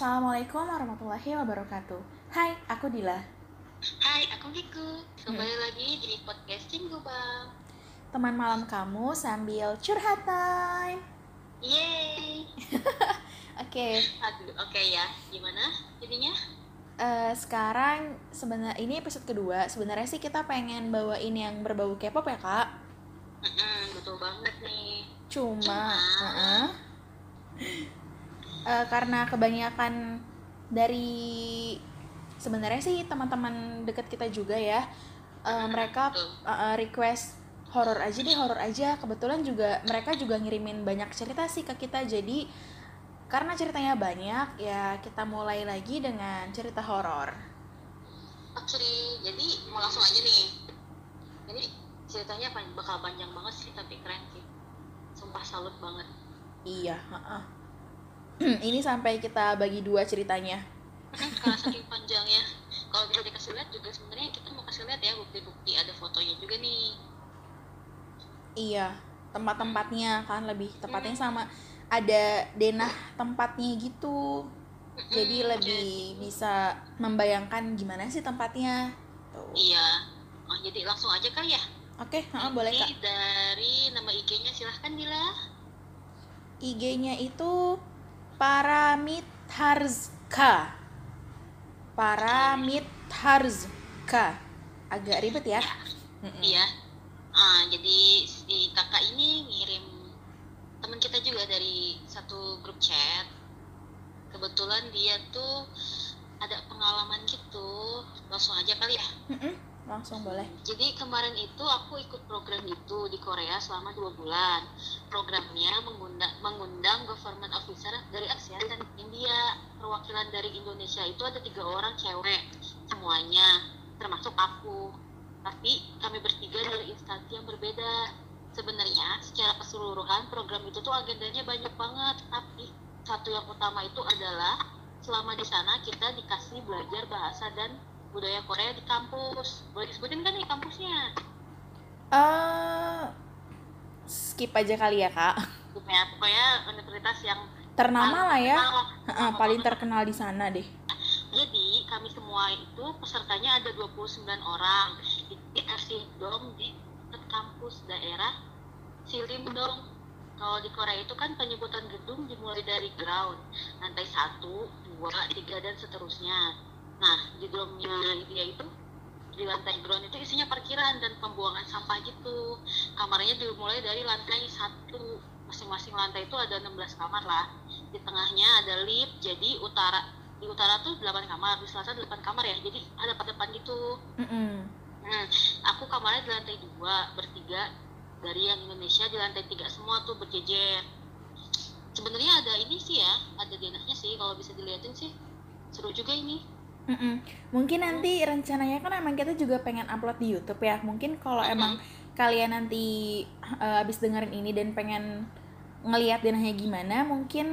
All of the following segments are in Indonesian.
Assalamualaikum warahmatullahi wabarakatuh. Hai, aku Dila. Hai, aku Miku. Kembali lagi di podcast Cinggu Bang. Teman malam kamu sambil curhat time. Yeay. Oke, Aduh, oke ya. Gimana jadinya? eh, sekarang sebenarnya ini episode kedua. Sebenarnya sih kita pengen bawain yang berbau K-pop ya kak. Mm-mm, betul banget nih. Cuma, Cuma- uh-uh. Eh, karena kebanyakan dari sebenarnya sih teman-teman dekat kita juga ya, eh, mereka uh, request horor aja deh horor aja kebetulan juga mereka juga ngirimin banyak cerita sih ke kita jadi karena ceritanya banyak ya kita mulai lagi dengan cerita horor Actually, jadi mau langsung aja nih. Jadi ceritanya bakal panjang banget sih, tapi keren sih. Sumpah salut banget. iya heeh. ini sampai kita bagi dua ceritanya Karena saking panjangnya. Kalau bisa dikasih lihat juga sebenarnya kita mau kasih lihat ya bukti-bukti ada fotonya juga nih. iya tempat-tempatnya kan lebih tepatnya sama ada denah tempatnya gitu Mm-mm, jadi lebih bisa membayangkan gimana sih tempatnya tuh Iya. Oh, jadi langsung aja kali ya. oke heeh, boleh Ini kak dari nama IG-nya silahkan Dila. IG-nya itu Paramitharzka. Paramitharzka. Agak ribet ya. Iya. Ah, jadi si kakak ini ngirim teman kita juga dari satu grup chat. Kebetulan dia tuh ada pengalaman gitu. Langsung aja kali ya. Mm-mm. Langsung boleh. Jadi kemarin itu aku ikut program itu di Korea selama dua bulan. Programnya mengundang, mengundang government officer dari ASEAN dan India. Perwakilan dari Indonesia itu ada tiga orang cewek semuanya, termasuk aku. Tapi kami bertiga dari instansi yang berbeda. Sebenarnya secara keseluruhan program itu tuh agendanya banyak banget. Tapi satu yang utama itu adalah selama di sana kita dikasih belajar bahasa dan budaya Korea di kampus. Boleh disebutin kan nih kampusnya? eh skip aja kali ya, Kak. Ya, pokoknya universitas yang Ternama lah ya. terkenal. Heeh, paling terkenal di sana deh. Jadi kami semua itu pesertanya ada 29 orang. Dikasih dong di kampus daerah Silimdong. Kalau di Korea itu kan penyebutan gedung dimulai dari ground, lantai 1, 2, 3, dan seterusnya. Nah, di dormnya dia itu di lantai ground itu isinya parkiran dan pembuangan sampah gitu. Kamarnya dimulai dari lantai 1. Masing-masing lantai itu ada 16 kamar lah. Di tengahnya ada lift, jadi utara di utara tuh 8 kamar, di selatan 8 kamar ya. Jadi ada pada depan gitu. Mm-mm. Hmm, aku kamarnya di lantai 2, bertiga dari yang Indonesia di lantai 3 semua tuh berjejer. Sebenarnya ada ini sih ya, ada denahnya sih kalau bisa dilihatin sih. Seru juga ini. Mm-mm. Mungkin nanti rencananya kan emang kita juga pengen upload di YouTube ya. Mungkin kalau Mm-mm. emang kalian nanti eh, abis dengerin ini dan pengen ngelihat denahnya gimana, mungkin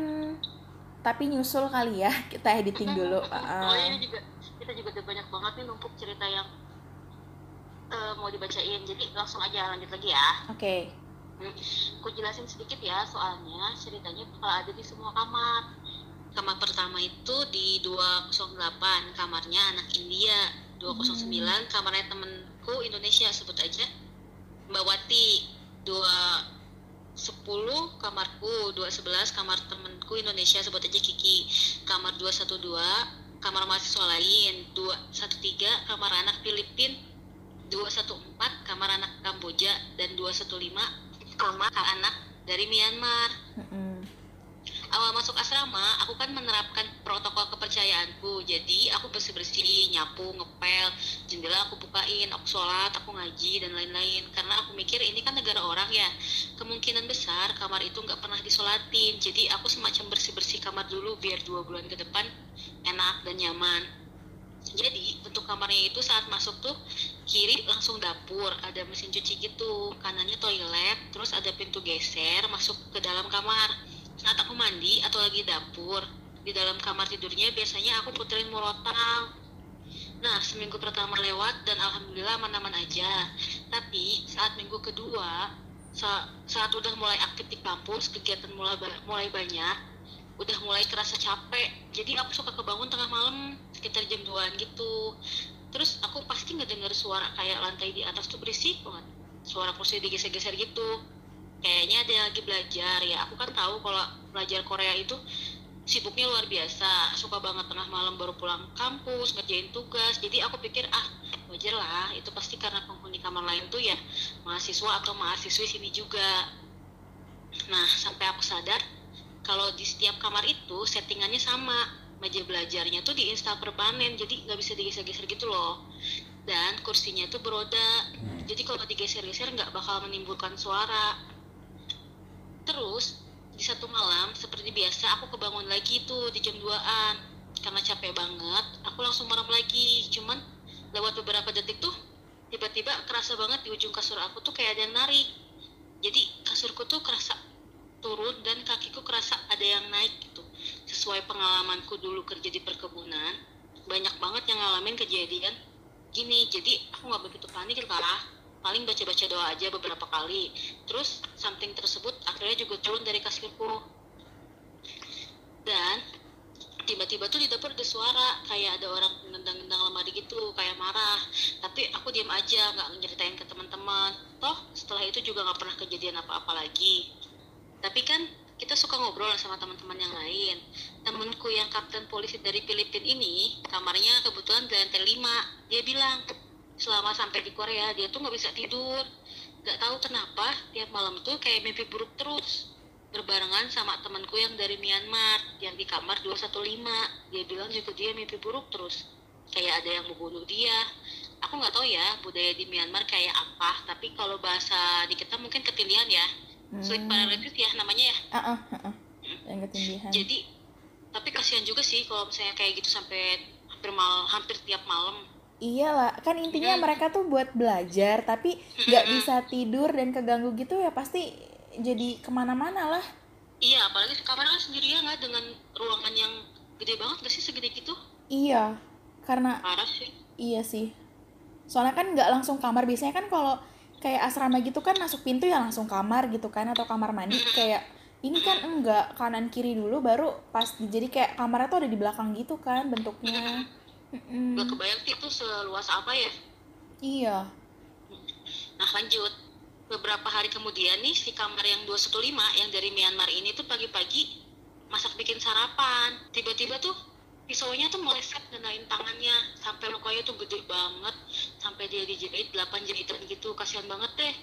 tapi nyusul kali ya kita editing dulu. Oh Heeh. ini juga kita juga udah banyak banget nih numpuk cerita yang eh, mau dibacain. Jadi langsung aja lanjut lagi ya. Oke. Hmm, Aku jelasin sedikit ya, soalnya ceritanya bakal ada di semua kamar. Kamar pertama itu di 208, kamarnya anak India. 209, kamarnya temenku Indonesia, sebut aja Mbak Wati. 210, kamarku. 211, kamar temenku Indonesia, sebut aja Kiki. Kamar 212, kamar mahasiswa lain. 213, kamar anak Filipin. 214, kamar anak Kamboja. Dan 215, kamar anak dari Myanmar. Mm-mm. Awal masuk asrama, aku kan menerapkan protokol kepercayaanku. Jadi aku bersih-bersih, nyapu, ngepel, jendela aku bukain, aku sholat, aku ngaji, dan lain-lain. Karena aku mikir ini kan negara orang ya. Kemungkinan besar kamar itu nggak pernah disolatin. Jadi aku semacam bersih-bersih kamar dulu biar dua bulan ke depan enak dan nyaman. Jadi bentuk kamarnya itu saat masuk tuh kiri langsung dapur, ada mesin cuci gitu, kanannya toilet, terus ada pintu geser masuk ke dalam kamar. Saat aku mandi atau lagi dapur, di dalam kamar tidurnya biasanya aku puterin murotal. Nah, seminggu pertama lewat dan alhamdulillah aman-aman aja. Tapi saat minggu kedua, sa- saat udah mulai aktif di kampus, kegiatan mulai mulai banyak, udah mulai kerasa capek jadi aku suka kebangun tengah malam sekitar jam 2an gitu terus aku pasti ngedenger suara kayak lantai di atas tuh berisik banget suara kursi digeser-geser gitu kayaknya yang lagi belajar. Ya aku kan tahu kalau belajar Korea itu sibuknya luar biasa. Suka banget tengah malam baru pulang kampus ngerjain tugas. Jadi aku pikir ah wajar lah itu pasti karena penghuni kamar lain tuh ya mahasiswa atau mahasiswi sini juga. Nah sampai aku sadar kalau di setiap kamar itu settingannya sama. Meja belajarnya tuh diinstal permanen jadi nggak bisa digeser-geser gitu loh. Dan kursinya tuh beroda. Jadi kalau digeser-geser nggak bakal menimbulkan suara terus di satu malam seperti biasa aku kebangun lagi tuh di jam 2an karena capek banget aku langsung merem lagi. Cuman lewat beberapa detik tuh tiba-tiba kerasa banget di ujung kasur aku tuh kayak ada yang narik. Jadi kasurku tuh kerasa turun dan kakiku kerasa ada yang naik gitu. Sesuai pengalamanku dulu kerja di perkebunan banyak banget yang ngalamin kejadian gini. Jadi aku nggak begitu panik lah paling baca-baca doa aja beberapa kali. Terus something tersebut akhirnya juga turun dari kasirku. Dan tiba-tiba tuh di dapur ada suara kayak ada orang ngendang-ngendang lemari gitu kayak marah. Tapi aku diam aja nggak nyeritain ke teman-teman. Toh setelah itu juga nggak pernah kejadian apa-apa lagi. Tapi kan kita suka ngobrol sama teman-teman yang lain. Temenku yang kapten polisi dari Filipina ini kamarnya kebetulan di lantai 5 dia bilang selama sampai di Korea dia tuh nggak bisa tidur. Nggak tahu kenapa tiap malam tuh kayak mimpi buruk terus. Berbarengan sama temanku yang dari Myanmar yang di kamar 215 dia bilang juga dia mimpi buruk terus. Kayak ada yang membunuh dia. Aku nggak tahu ya budaya di Myanmar kayak apa. Tapi kalau bahasa di kita mungkin ketindihan ya. Hmm. sleep paralysis ya namanya ya? Ah, ah, ah, ah. yang ketindihan. Jadi tapi kasihan juga sih kalau misalnya kayak gitu sampai hampir mal hampir tiap malam iyalah kan intinya Hmm. mereka tuh buat belajar tapi nggak bisa tidur dan keganggu gitu ya pasti jadi ke mana-mana lah. Iya apalagi kamarnya kan sendirian nggak dengan ruangan yang gede banget gak sih segede gitu? Iya karena parah sih. iya sih. Soalnya kan nggak langsung kamar biasanya kan kalau kayak asrama gitu kan masuk pintu ya langsung kamar gitu kan atau kamar mandi kayak ini kan enggak kanan kiri dulu baru pas jadi kayak kamarnya tuh ada di belakang gitu kan bentuknya Mm-mm. gak kebayang sih itu seluas apa ya? Iya. Nah lanjut. Beberapa hari kemudian nih si kamar yang 215 yang dari Myanmar ini tuh pagi-pagi masak bikin sarapan. Tiba-tiba tuh pisaunya tuh meleset ngenain tangannya. Sampai lukanya tuh gede banget. Sampai dia dijahit 8 jahitan gitu. Kasihan banget deh.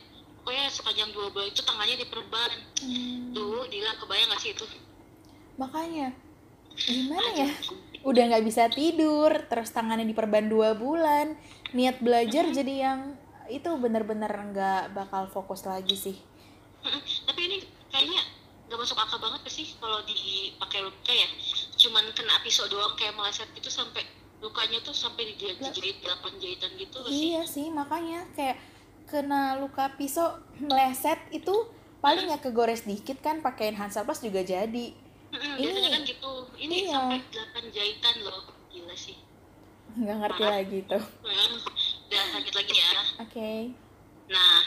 Pokoknya sepanjang dua bulan itu tangannya diperban. Hmm, tuh Dila kebayang gak sih itu? Makanya gimana ya udah nggak bisa tidur terus tangannya diperban dua bulan. Niat belajar jadi yang itu bener-bener nggak bakal fokus lagi sih. Tapi ini kayaknya gak masuk akal banget sih kalau dipakai luka ya. Cuman kena pisau doang kayak meleset gitu sampai lukanya tuh sampai dijahit 8 jahitan gitu gak sih? Iya sih, makanya kayak kena luka pisau meleset itu paling ya kegores dikit kan pakein Hansaplast juga jadi. Mm-mm, Ini- biasanya kan gitu ini iya. sampai 8 jahitan loh gila sih Nggak ngerti Parah. lagi tuh. Mm. dan lanjut lagi ya Oke. nah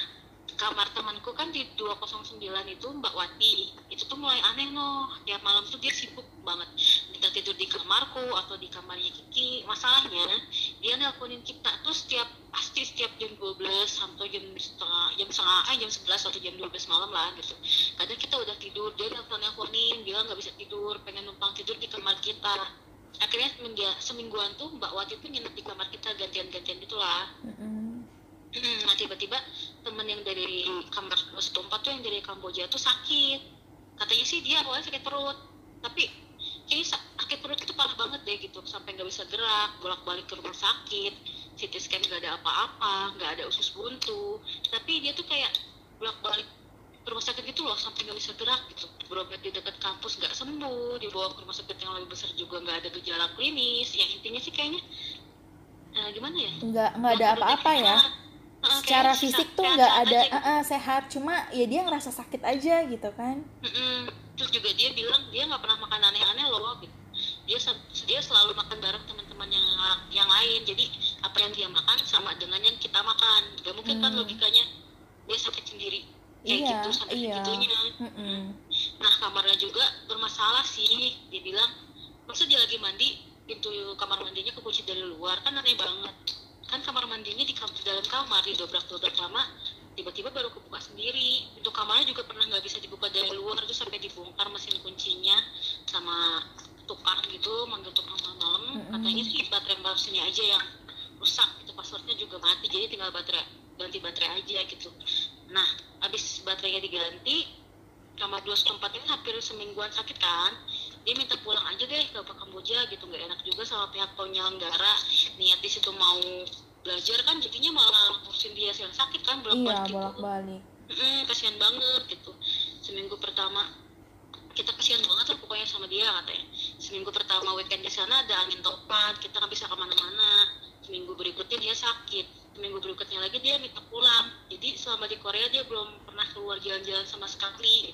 kamar temanku kan di 209 itu Mbak Wati. Itu tuh mulai aneh noh. Tiap malam tuh dia sibuk banget. Kita tidur di kamarku atau di kamarnya Kiki. Masalahnya dia nelponin kita tuh setiap pasti setiap jam 12 sampai jam setengah jam setengah eh, jam 11 atau jam 12 malam lah gitu. Kadang kita udah tidur dia nelpon nelponin bilang nggak bisa tidur pengen numpang tidur di kamar kita. Akhirnya seminggu- semingguan tuh Mbak Wati tuh nginep di kamar kita gantian-gantian gitulah. Hmm, nah tiba-tiba temen yang dari kamar 104 tuh yang dari Kamboja tuh sakit. Katanya sih dia awalnya sakit perut. Tapi kayaknya sa- sakit perut itu parah banget deh gitu. Sampai nggak bisa gerak bolak-balik ke rumah sakit. CT scan nggak ada apa-apa nggak ada usus buntu. Tapi dia tuh kayak bolak-balik ke rumah sakit gitu loh sampai nggak bisa gerak gitu. Berobat di dekat kampus nggak sembuh dibawa ke rumah sakit yang lebih besar juga nggak ada gejala klinis. Yang intinya sih kayaknya eh, gimana ya? Nggak nggak ada apa-apa ya. Heeh, Secara fisik tuh nggak ada eh, eh, sehat, cuma ya dia ngerasa sakit aja gitu kan. Terus juga dia bilang dia nggak pernah makan aneh-aneh loh gitu. Dia dia selalu makan bareng teman-teman yang yang lain. Jadi apa yang dia makan sama dengan yang kita makan. Gak mungkin kan Hmm. logikanya dia sakit sendiri kayak Iya, gitu sampai iya. segitunya. Mm-mm. nah kamarnya juga bermasalah sih dia bilang masa dia lagi mandi pintu kamar mandinya kekunci dari luar kan aneh banget kan kamar mandinya di dalam kamar di dobrak dobrak lama tiba-tiba baru kebuka sendiri. Untuk kamarnya juga pernah nggak bisa dibuka dari luar itu sampai dibongkar mesin kuncinya sama tukang gitu manggil tukang malam-malam. Mm-mm. katanya sih baterai mesinnya aja yang rusak itu passwordnya juga mati jadi tinggal baterai ganti baterai aja gitu. Nah habis baterainya diganti kamar 214 ini hampir semingguan sakit kan? Dia minta pulang aja deh ke Kamboja gitu nggak enak juga sama pihak penyelenggara niat di situ mau belajar kan jadinya malah ngurusin dia yang sakit kan bolak iya balik gitu. bolak-balik. Mm, kasihan banget gitu. Seminggu pertama kita kasihan banget lah pokoknya sama dia katanya. Seminggu pertama weekend di sana ada angin topan kita nggak bisa ke mana-mana. Seminggu berikutnya dia sakit. Seminggu berikutnya lagi dia minta pulang. Jadi selama di Korea dia belum pernah keluar jalan-jalan sama sekali.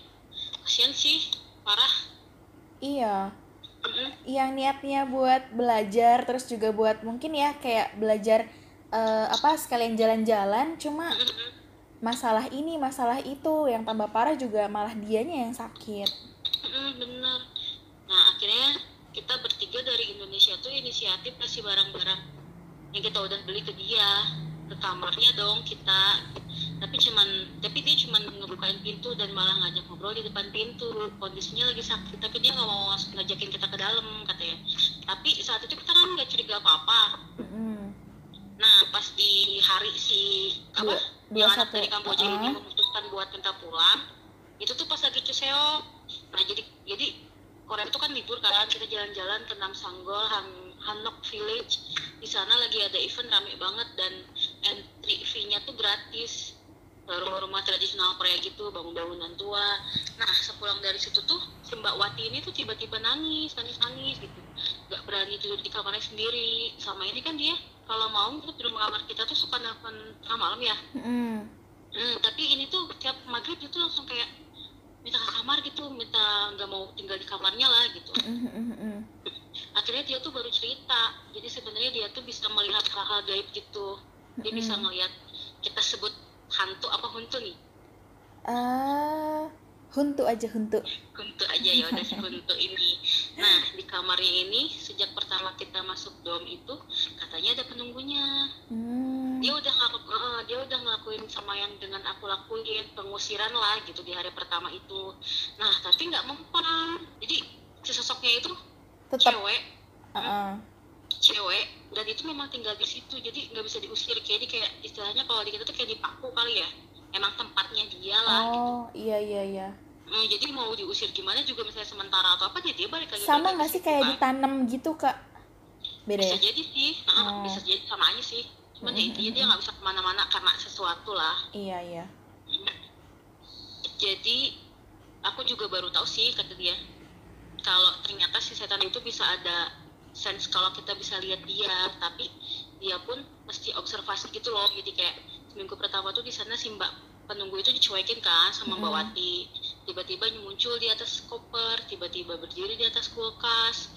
Kasihan sih parah. Iya. Yang niatnya buat belajar terus juga buat mungkin ya kayak belajar eh, apa sekalian jalan-jalan cuma masalah ini masalah itu yang tambah parah juga malah dianya yang sakit bener. Nah akhirnya kita bertiga dari Indonesia tuh inisiatif kasih barang-barang yang kita udah beli ke dia ke kamarnya dong kita. Tapi cuman tapi dia cuman ngebukain pintu dan malah ngajak ngobrol di depan pintu. Kondisinya lagi sakit tapi dia nggak mau ngajakin kita ke dalam katanya. Tapi saat itu kita kan nggak curiga apa-apa. Mm-mm. Nah pas di hari si apa Dua- dua anak dari Kamboja ini Ah. memutuskan buat minta pulang itu tuh pas lagi Chuseok nah jadi jadi Korea itu kan libur kan kita jalan-jalan ke Namsanggol Han Hanok Village di sana lagi ada event rame banget dan entry fee-nya tuh gratis. Rumah-rumah tradisional Korea gitu bangun-bangunan tua. Nah sepulang dari situ tuh si Mbak Wati ini tuh tiba-tiba nangis nangis-nangis gitu. Nggak berani tidur di kamarnya sendiri. Sama ini kan dia kalau mau tuh di rumah kamar kita tuh suka nelfon tengah malam ya. Mm-mm. Hmm, tapi ini tuh tiap maghrib itu langsung kayak minta ke kamar gitu, minta nggak mau tinggal di kamarnya lah gitu. Akhirnya dia tuh baru cerita, jadi sebenarnya dia tuh bisa melihat hal-hal gaib gitu. Dia bisa Mm-mm. ngeliat kita sebut hantu apa huntu nih, ah huntu aja huntu huntu aja ya udah si huntu ini. Nah di kamarnya ini sejak pertama kita masuk dom itu katanya ada penunggunya. Hmm. dia udah ngelaku, eh, dia udah ngelakuin sama yang dengan aku lakuin pengusiran lah gitu di hari pertama itu nah tapi nggak mempan jadi si sosoknya itu tetap cewek Ah, ah. Cewek dan itu memang tinggal di situ jadi nggak bisa diusir. Kayak di kayak istilahnya kalau di kita tuh kayak dipaku kali ya. Emang tempatnya dia lah gitu. oh iya iya iya. Hmm, jadi mau diusir gimana juga misalnya sementara atau apa ya dia balik lagi sama nggak sih kayak kan. ditanam gitu kak? Beda bisa ya? jadi sih. Heeh, Oh. bisa jadi sama aja sih. Cuman ya Mm-mm, intinya dia nggak bisa ke mana-mana karena sesuatu lah. Iya iya. Jadi aku juga baru tahu sih kata dia. Kalau ternyata si setan itu bisa ada sense kalau kita bisa lihat dia tapi dia pun mesti observasi gitu loh. Jadi kayak seminggu pertama tuh di sana si mbak penunggu itu dicuekin kan sama mbak Mm-mm. Wati. Tiba-tiba muncul di atas koper tiba-tiba berdiri di atas kulkas.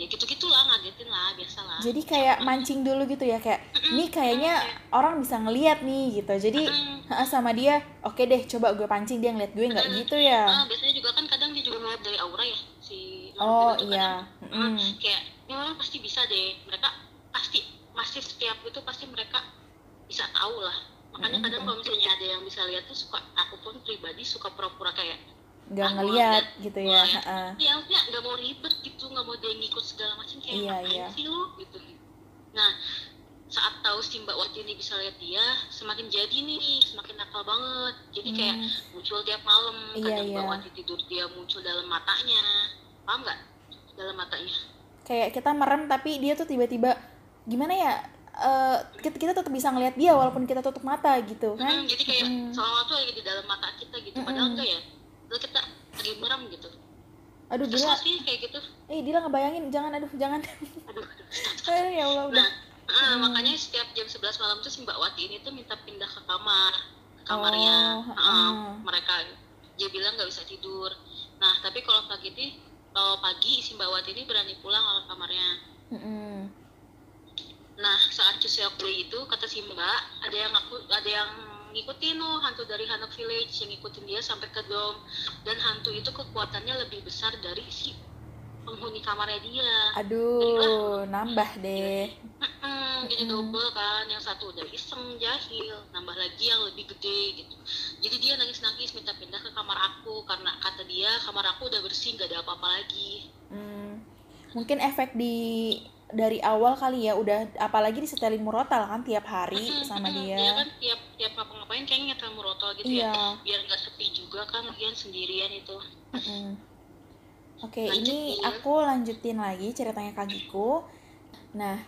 Ya gitu gitulah ngagetin lah biasa lah jadi kayak mancing dulu gitu ya kayak ini kayaknya orang bisa ngeliat nih gitu. Jadi sama dia oke deh coba gue pancing dia ngeliat gue nggak gitu ya? Ah, biasanya juga kan kadang dia juga ngeliat dari aura ya si oh iya. kadang, Mm. kayak orang pasti bisa deh. Mereka pasti masih setiap itu pasti mereka bisa tahu lah. Makanya Mm-mm. kadang kalau misalnya ada yang bisa lihat tuh suka aku pun pribadi suka pura-pura kayak nggak Ah, ngeliat gitu ya ya maksudnya nggak mau ribet gitu nggak mau dia ngikut segala macam kayak Iya, iya. sih lo gitu. Nah saat tahu si Mbak Wati ini bisa lihat dia semakin jadi nih semakin nakal banget. Jadi kayak Hmm. muncul tiap malam. Iya, kadang Mbak iya. Wati tidur dia muncul dalam matanya. Paham nggak? Dalam matanya kayak kita merem tapi dia tuh tiba-tiba gimana ya eh, kita, kita tetap bisa ngeliat dia walaupun kita tutup mata gitu kan Mm, jadi kayak Mm. seolah-olah tuh lagi di dalam mata kita gitu padahal Mm-mm. enggak ya padahal kita lagi merem gitu aduh terus Dila sih kayak gitu eh Dila ngebayangin jangan aduh jangan aduh, aduh. Eh, ya Allah udah Nah, ah, Hmm. makanya setiap jam 11 malam tuh si Mbak Wati ini tuh minta pindah ke kamar, ke kamarnya Oh, ah, ah. mereka. Dia bilang nggak bisa tidur. Nah, tapi kalau pagi ini, kalau pagi si Mbak Wati ini berani pulang ke kamarnya. Mm-mm. Nah, saat Chuseok Day itu kata si Mbak, ada yang aku, ada yang ngikutin loh hantu dari Hanok Village yang ngikutin dia sampai ke dom dan hantu itu kekuatannya lebih besar dari si penghuni kamarnya dia. Aduh nambah deh. Mm-mm, jadi double kan. Yang satu udah iseng jahil. Nambah lagi yang lebih gede gitu. Jadi dia nangis nangis minta pindah ke kamar aku. Karena kata dia kamar aku udah bersih gak ada apa-apa lagi. Hmm, mungkin efek di dari awal kali ya udah apalagi disetelin murotal kan tiap hari Mm-mm, sama mm-mm. dia. dia kan tiap tiap ngapa-ngapain kayaknya nyetel murotol gitu ya. Iya. biar nggak sepi juga kan lagian sendirian itu. Mm-mm. Oke, Lanjut, ini aku lanjutin lagi ceritanya Kagiku. Nah,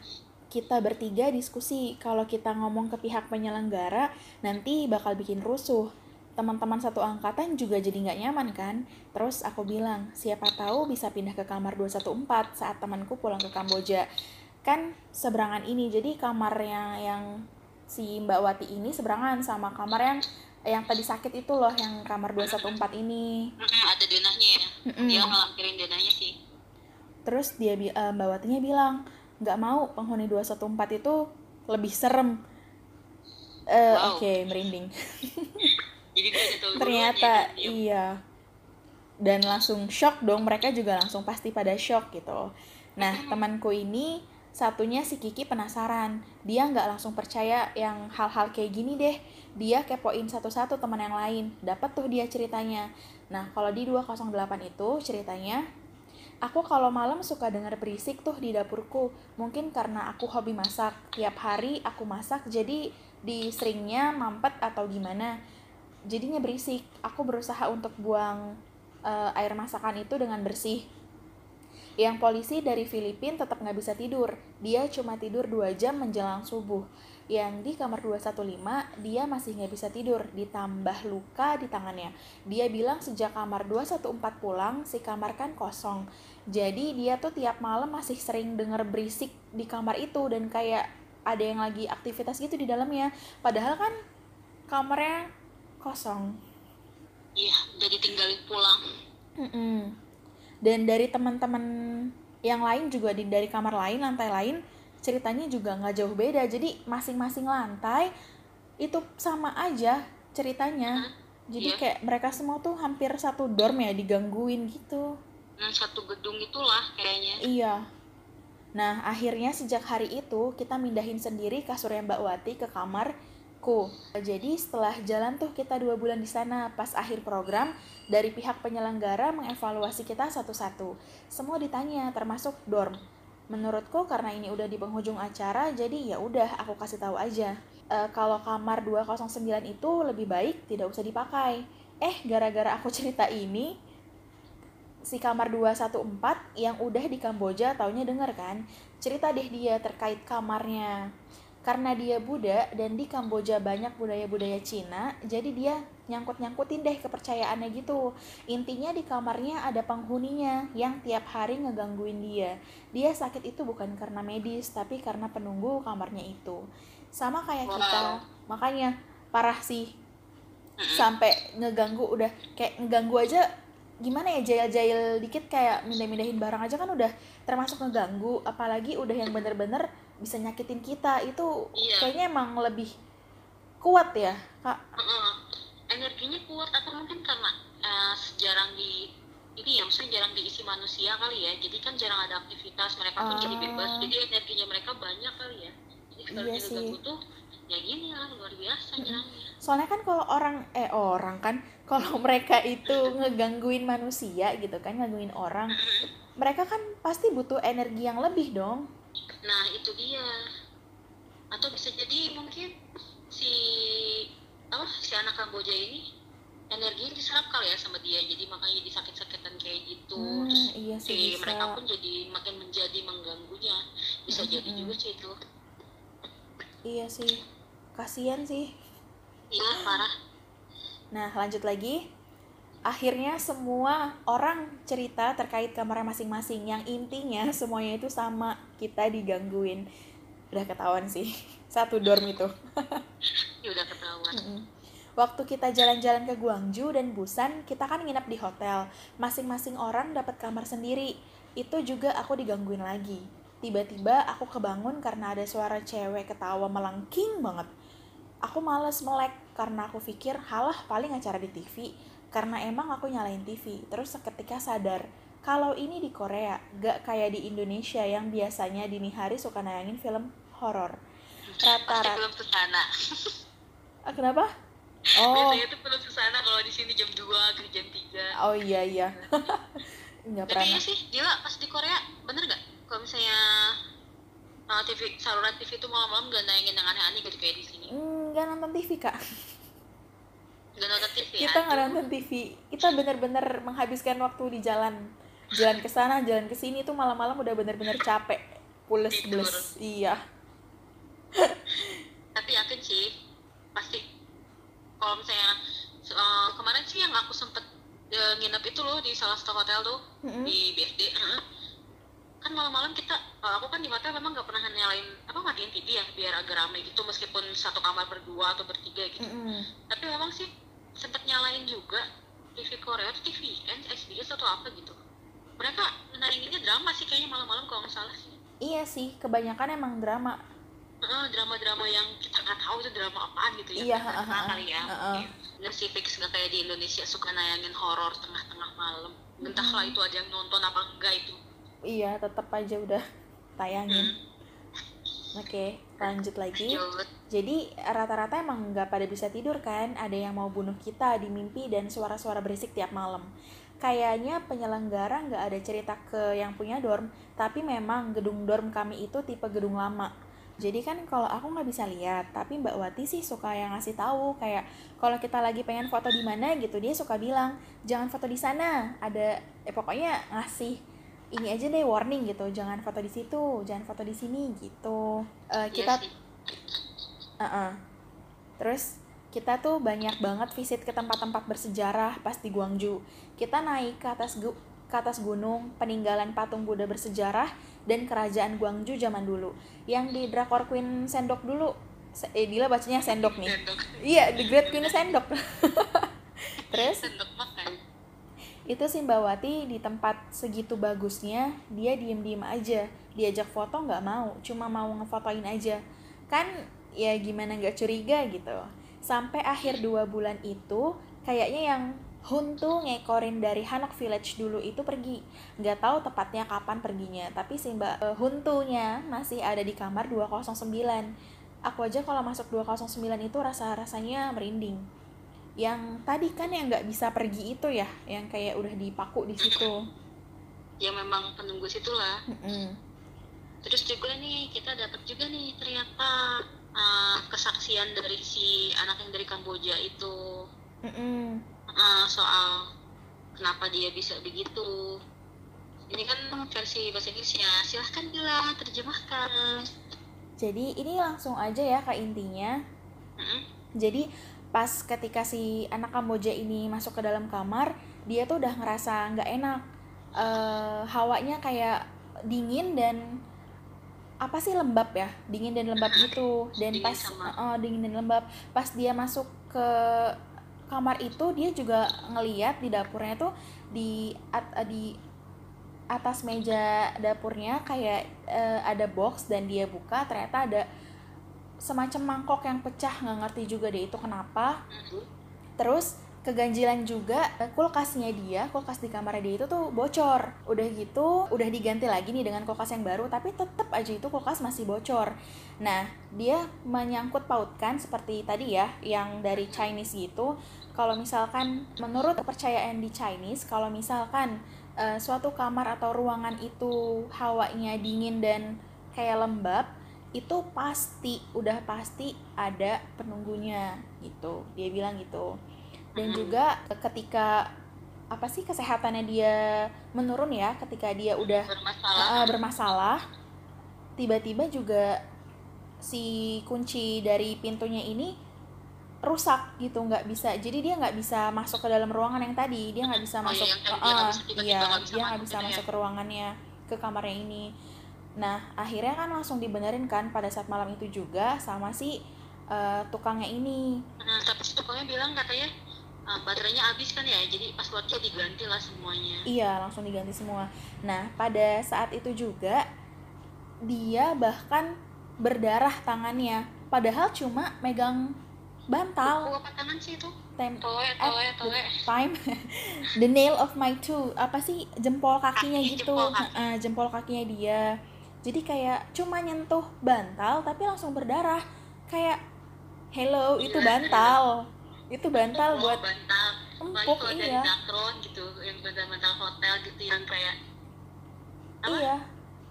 kita bertiga diskusi kalau kita ngomong ke pihak penyelenggara nanti bakal bikin rusuh. Teman-teman satu angkatan juga jadi nggak nyaman kan? Terus aku bilang, siapa tahu bisa pindah ke kamar 214 saat temanku pulang ke Kamboja. Kan seberangan ini, jadi kamarnya yang si Mbak Wati ini seberangan sama kamar yang yang tadi sakit itu loh, yang kamar 214 ini. Mm-mm, ada denahnya ya Mm-mm. dia ngelampirin denahnya sih Terus dia eh, Mbak Watinya bilang nggak mau penghuni 214 itu lebih serem. Eh, Wow. Oke, merinding. jadi Ternyata ya, kan? Dia- iya. Dan langsung shock dong, mereka juga langsung pasti pada shock gitu. Nah, temanku ini satunya si Kiki penasaran. Dia nggak langsung percaya yang hal-hal kayak gini deh. Dia kepoin satu-satu teman yang lain. Dapat tuh dia ceritanya. Nah, kalau di 208 itu ceritanya Aku kalau malam suka denger berisik tuh di dapurku. Mungkin karena aku hobi masak. Tiap hari aku masak jadi di seringnya mampet atau gimana. Jadinya berisik. Aku berusaha untuk buang eh, air masakan itu dengan bersih. Yang polisi dari Filipina tetap nggak bisa tidur. Dia cuma tidur 2 jam menjelang subuh. Yang di kamar 215, dia masih nggak bisa tidur, ditambah luka di tangannya. Dia bilang sejak kamar 214 pulang, si kamar kan kosong. Jadi dia tuh tiap malam masih sering denger berisik di kamar itu dan kayak ada yang lagi aktivitas gitu di dalamnya. Padahal kan kamarnya kosong. iya udah ditinggalin pulang Mm-mm. Dan dari teman-teman yang lain juga di dari kamar lain, lantai lain, ceritanya juga nggak jauh beda. Jadi masing-masing lantai itu sama aja ceritanya. Jadi Iya. kayak mereka semua tuh hampir satu dorm ya digangguin gitu. dan satu gedung itulah kayaknya Iya. Nah, akhirnya sejak hari itu kita mindahin sendiri kasurnya Mbak Wati ke kamarku. Jadi setelah jalan tuh kita dua bulan di sana, pas akhir program dari pihak penyelenggara mengevaluasi kita satu-satu. Semua ditanya, termasuk dorm. Menurutku karena ini udah di penghujung acara, jadi ya udah aku kasih tahu aja. Eh, kalau kamar 209 itu lebih baik tidak usah dipakai. Eh, gara-gara aku cerita ini, si kamar 214 yang udah di Kamboja taunya denger kan cerita deh dia terkait kamarnya karena dia Buddha dan di Kamboja banyak budaya-budaya Cina jadi dia nyangkut-nyangkutin deh kepercayaannya gitu. Intinya di kamarnya ada penghuninya yang tiap hari ngegangguin dia. Dia sakit itu bukan karena medis tapi karena penunggu kamarnya itu. Sama kayak kita. Makanya parah sih. Sampai ngeganggu udah kayak ngeganggu aja gimana ya jail-jail dikit kayak mindah-mindahin barang aja kan udah termasuk ngeganggu. Apalagi udah yang bener-bener bisa nyakitin kita itu Iya. kayaknya emang lebih kuat ya kak Heeh. energinya kuat atau mungkin karena eh, jarang di ini ya maksudnya jarang diisi manusia kali ya jadi kan jarang ada aktivitas mereka pun jadi Ah. bebas jadi energinya mereka banyak kali ya jadi kalau Iya sih. ganggu tuh ya gini lah luar biasa soalnya kan kalau orang eh orang kan kalau mereka itu ngegangguin manusia gitu kan ngegangguin orang mereka kan pasti butuh energi yang lebih dong nah itu dia. Atau bisa jadi mungkin si apa si anak Kamboja ini energinya diserap kali ya sama dia. Jadi makanya jadi sakit-sakitan kayak gitu. Hmm, terus iya sih si bisa. mereka pun jadi makin menjadi mengganggunya. Bisa jadi Mm-mm. juga sih itu. Iya sih. Kasihan sih. Iya parah. Nah, lanjut lagi. Akhirnya semua orang cerita terkait kamarnya masing-masing. Yang intinya semuanya itu sama, kita digangguin. Udah ketahuan sih, satu dorm itu. ya udah ketahuan. Waktu kita jalan-jalan ke Guangzhou dan Busan, kita kan nginep di hotel. Masing-masing orang dapat kamar sendiri. Itu juga aku digangguin lagi. Tiba-tiba aku kebangun karena ada suara cewek ketawa melengking banget. aku males melek karena aku pikir halah paling acara di TV karena emang aku nyalain TV terus seketika sadar kalau ini di Korea gak kayak di Indonesia yang biasanya dini hari suka nayangin film horor rata-rata belum ke sana. Ah, kenapa oh Biasanya tuh belum ke sana kalau di sini jam 2 ke jam 3. oh iya iya nggak pernah iya sih, gila pas di Korea bener gak? Kalau misalnya uh, TV saluran TV itu malam-malam gak nayangin yang aneh-aneh gitu kayak di sini. nggak nonton TV kak Gak nonton TV ya? kita nggak nonton TV kita bener-bener menghabiskan waktu di jalan jalan ke sana jalan ke sini tuh malam-malam udah bener-bener capek pules pules iya Tapi yakin sih, pasti kalau misalnya uh, kemarin sih yang aku sempet uh, nginep itu loh di salah satu hotel tuh Mm-mm. di BFD. heeh. Kan malam-malam kita, uh, aku kan di hotel memang gak pernah nyalain apa matiin TV ya biar agak rame gitu meskipun satu kamar berdua atau bertiga gitu. Mm-mm. tapi memang sih sempet nyalain juga TV Korea tuh TVN, SBS atau apa gitu. Mereka naringinnya drama sih kayaknya malam-malam kalau nggak salah sih. Iya sih kebanyakan emang drama. Heeh, drama-drama yang kita nggak tahu itu drama apaan gitu ya. Iya, ha-ha, kenal kali ya. Iya. nggak sih fix nggak kayak di Indonesia suka nayangin horor tengah-tengah malam. Entahlah itu ada yang nonton apa enggak itu. Iya tetap aja udah tayangin. Hmm. Oke lanjut lagi. Lanjut. Jadi rata-rata emang nggak pada bisa tidur kan? Ada yang mau bunuh kita di mimpi dan suara-suara berisik tiap malam. Kayaknya penyelenggara nggak ada cerita ke yang punya dorm tapi memang gedung dorm kami itu tipe gedung lama. Jadi kan kalau aku nggak bisa lihat tapi Mbak Wati sih suka yang ngasih tahu kayak kalau kita lagi pengen foto di mana gitu dia suka bilang jangan foto di sana. Ada eh, pokoknya ngasih ini aja deh warning gitu jangan foto di situ jangan foto di sini gitu Iya kita sih. Uh-uh. Terus kita tuh banyak banget visit ke tempat-tempat bersejarah pas di Guangzhou. Kita naik ke atas gu- ke atas gunung, peninggalan patung Buddha bersejarah dan kerajaan Guangzhou zaman dulu. Yang di Drakor Queen Sendok dulu. Eh, Dila bacanya Sendok nih. sendok Iya, The Great Queen Sendok. Terus sendok itu si Mbak Wati di tempat segitu bagusnya dia diem-diem aja. Diajak foto nggak mau cuma mau ngefotoin aja. Kan ya gimana nggak curiga gitu. Sampai akhir dua bulan itu kayaknya yang Huntu ngekorin dari Hanok Village dulu itu pergi. Nggak tahu tepatnya kapan perginya tapi si Mbak eh, Huntunya masih ada di kamar 209 aku aja kalau masuk 209 itu rasa-rasanya merinding yang tadi kan yang nggak bisa pergi itu ya yang kayak udah dipaku di situ ya memang penunggu situlah Mm-mm. Terus juga nih kita dapat juga nih ternyata uh, kesaksian dari si anak yang dari Kamboja itu Mm-mm. uh, soal kenapa dia bisa begitu. Ini kan versi bahasa Inggrisnya. Silahkan bila terjemahkan. jadi ini langsung aja ya ke intinya Mm-mm. jadi pas ketika si anak Kamboja ini masuk ke dalam kamar dia tuh udah ngerasa nggak enak. Eh, hawanya kayak dingin dan apa sih lembab ya? Dingin dan lembab gitu. Dan Dingin pas eh, dingin dan lembab. Pas dia masuk ke kamar itu dia juga ngeliat di dapurnya tuh di at- di atas meja dapurnya kayak eh, ada box dan dia buka ternyata ada semacam mangkok yang pecah nggak ngerti juga deh itu kenapa. Mhm. terus keganjilan juga eh, kulkasnya dia kulkas di kamarnya dia itu tuh bocor. Udah gitu udah diganti lagi nih dengan kulkas yang baru tapi tetap aja itu kulkas masih bocor. Nah dia menyangkut pautkan seperti tadi ya yang dari Chinese gitu. Kalau misalkan menurut kepercayaan di Chinese kalau misalkan eh, suatu kamar atau ruangan itu hawanya dingin dan kayak lembab itu pasti udah pasti ada penunggunya gitu. Dia bilang gitu. Dan juga ketika apa sih kesehatannya dia menurun ya ketika dia udah bermasalah. uh, bermasalah tiba-tiba juga si kunci dari pintunya ini rusak gitu nggak bisa. Jadi dia nggak bisa masuk ke dalam ruangan yang tadi. Dia nggak bisa Oh, iya, masuk tadi dia uh, nggak bisa iya nggak bisa dia nggak bisa gitu ya. masuk ke ruangannya ke kamarnya ini nah akhirnya kan langsung dibenerin kan pada saat malam itu juga sama si uh, tukangnya ini Nah, tapi si tukangnya bilang katanya uh, baterainya habis kan ya, jadi passwordnya diganti lah semuanya. Iya, langsung diganti semua. Nah, pada saat itu juga dia bahkan berdarah tangannya. Padahal cuma megang bantal Kuku apa tangan sih itu? Tem Toe, at toe, the toe. time the nail of my toe apa sih jempol kakinya Kaki, gitu jempol kaki. Heeh, jempol kakinya dia jadi kayak cuma nyentuh bantal tapi langsung berdarah kayak hello itu bantal itu bantal Oh, buat bantal. Empuk dari iya Dakron gitu, yang bantal-bantal hotel gitu yang kayak apa? iya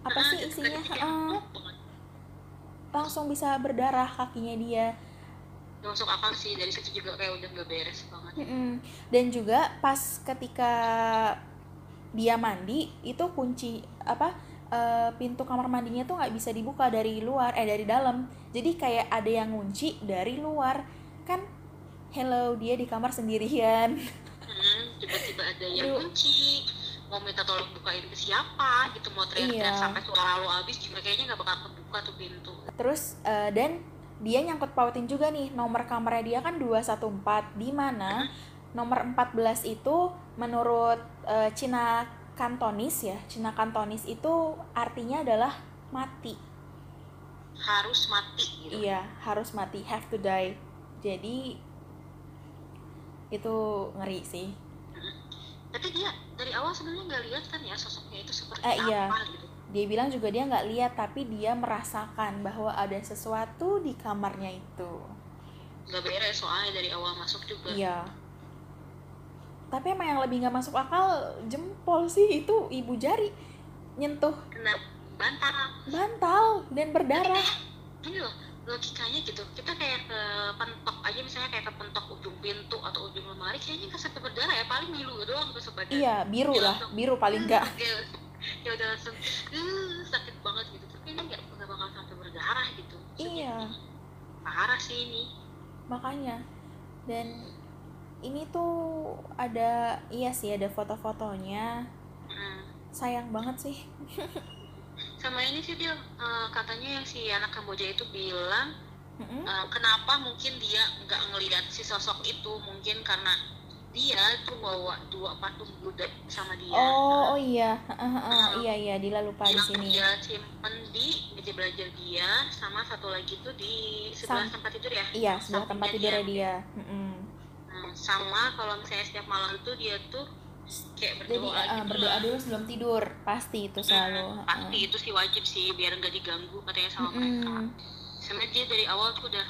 apa Ah, sih gitu, isinya banget. langsung bisa berdarah kakinya dia masuk akal sih dari situ juga kayak udah nggak beres banget. Mm-mm. dan juga pas ketika dia mandi itu kunci apa eh, pintu kamar mandinya tuh nggak bisa dibuka dari luar eh dari dalam jadi kayak ada yang ngunci dari luar kan hello dia di kamar sendirian Hmm, tiba-tiba ada yang Aduh. kunci, mau minta tolong bukain ke siapa gitu, mau teriak-teriak Iya. sampai suara lo habis juga kayaknya nggak bakal kebuka tuh pintu. terus eh, dan dia nyangkut pautin juga nih nomor kamarnya dia kan 214 di mana nomor 14 itu menurut eh, Cina Kantonis ya Cina Kantonis itu artinya adalah mati Harus mati gitu. Iya, harus mati, have to die. Jadi itu ngeri sih. Tapi dia dari awal sebenarnya nggak lihat kan ya sosoknya itu seperti Eh, iya. apa gitu. Dia bilang juga dia nggak lihat, tapi dia merasakan bahwa ada sesuatu di kamarnya itu. Nggak beres soalnya dari awal masuk juga. Iya. Tapi emang yang lebih nggak masuk akal jempol sih. Itu ibu jari nyentuh. Kena bantal. bantal dan berdarah. Ini loh logikanya gitu. Kita kayak ke pentok aja misalnya kayak ke pentok ujung pintu atau ujung lemari kayaknya nggak sampai berdarah ya. Paling ngilu doang ke sebadan Iya, biru Ya, lah, langsung, biru paling nggak. ya, ya udah langsung "Uh, sakit banget gitu. Tapi ini nggak nggak bakal sampai berdarah gitu. Maksudnya, Iya. parah sih ini. Makanya. Dan ini tuh ada iya sih ada foto-fotonya. Hmm. sayang banget sih. Sama ini sih dia eh, katanya yang si anak Kamboja itu bilang Mm-mm. eh, kenapa mungkin dia nggak ngelihat si sosok itu? Mungkin karena dia tuh bawa dua patung Buddha sama dia. Oh oh iya. Heeh, heeh. iya iya Dila lupa di sini. dia simpen di meja belajar dia sama satu lagi tuh di sebelah Sam- tempat tidur ya? Iya sebelah tempat tidurnya dia. Mm-mm. Nah, sama kalau misalnya setiap malam tuh dia tuh kayak jadi berdoa eh, gitu berdoa lah. dulu sebelum tidur. Pasti itu selalu Hmm, pasti itu sih wajib sih biar nggak diganggu katanya sama Mm-mm. mereka. Sebenarnya dia dari awal tuh udah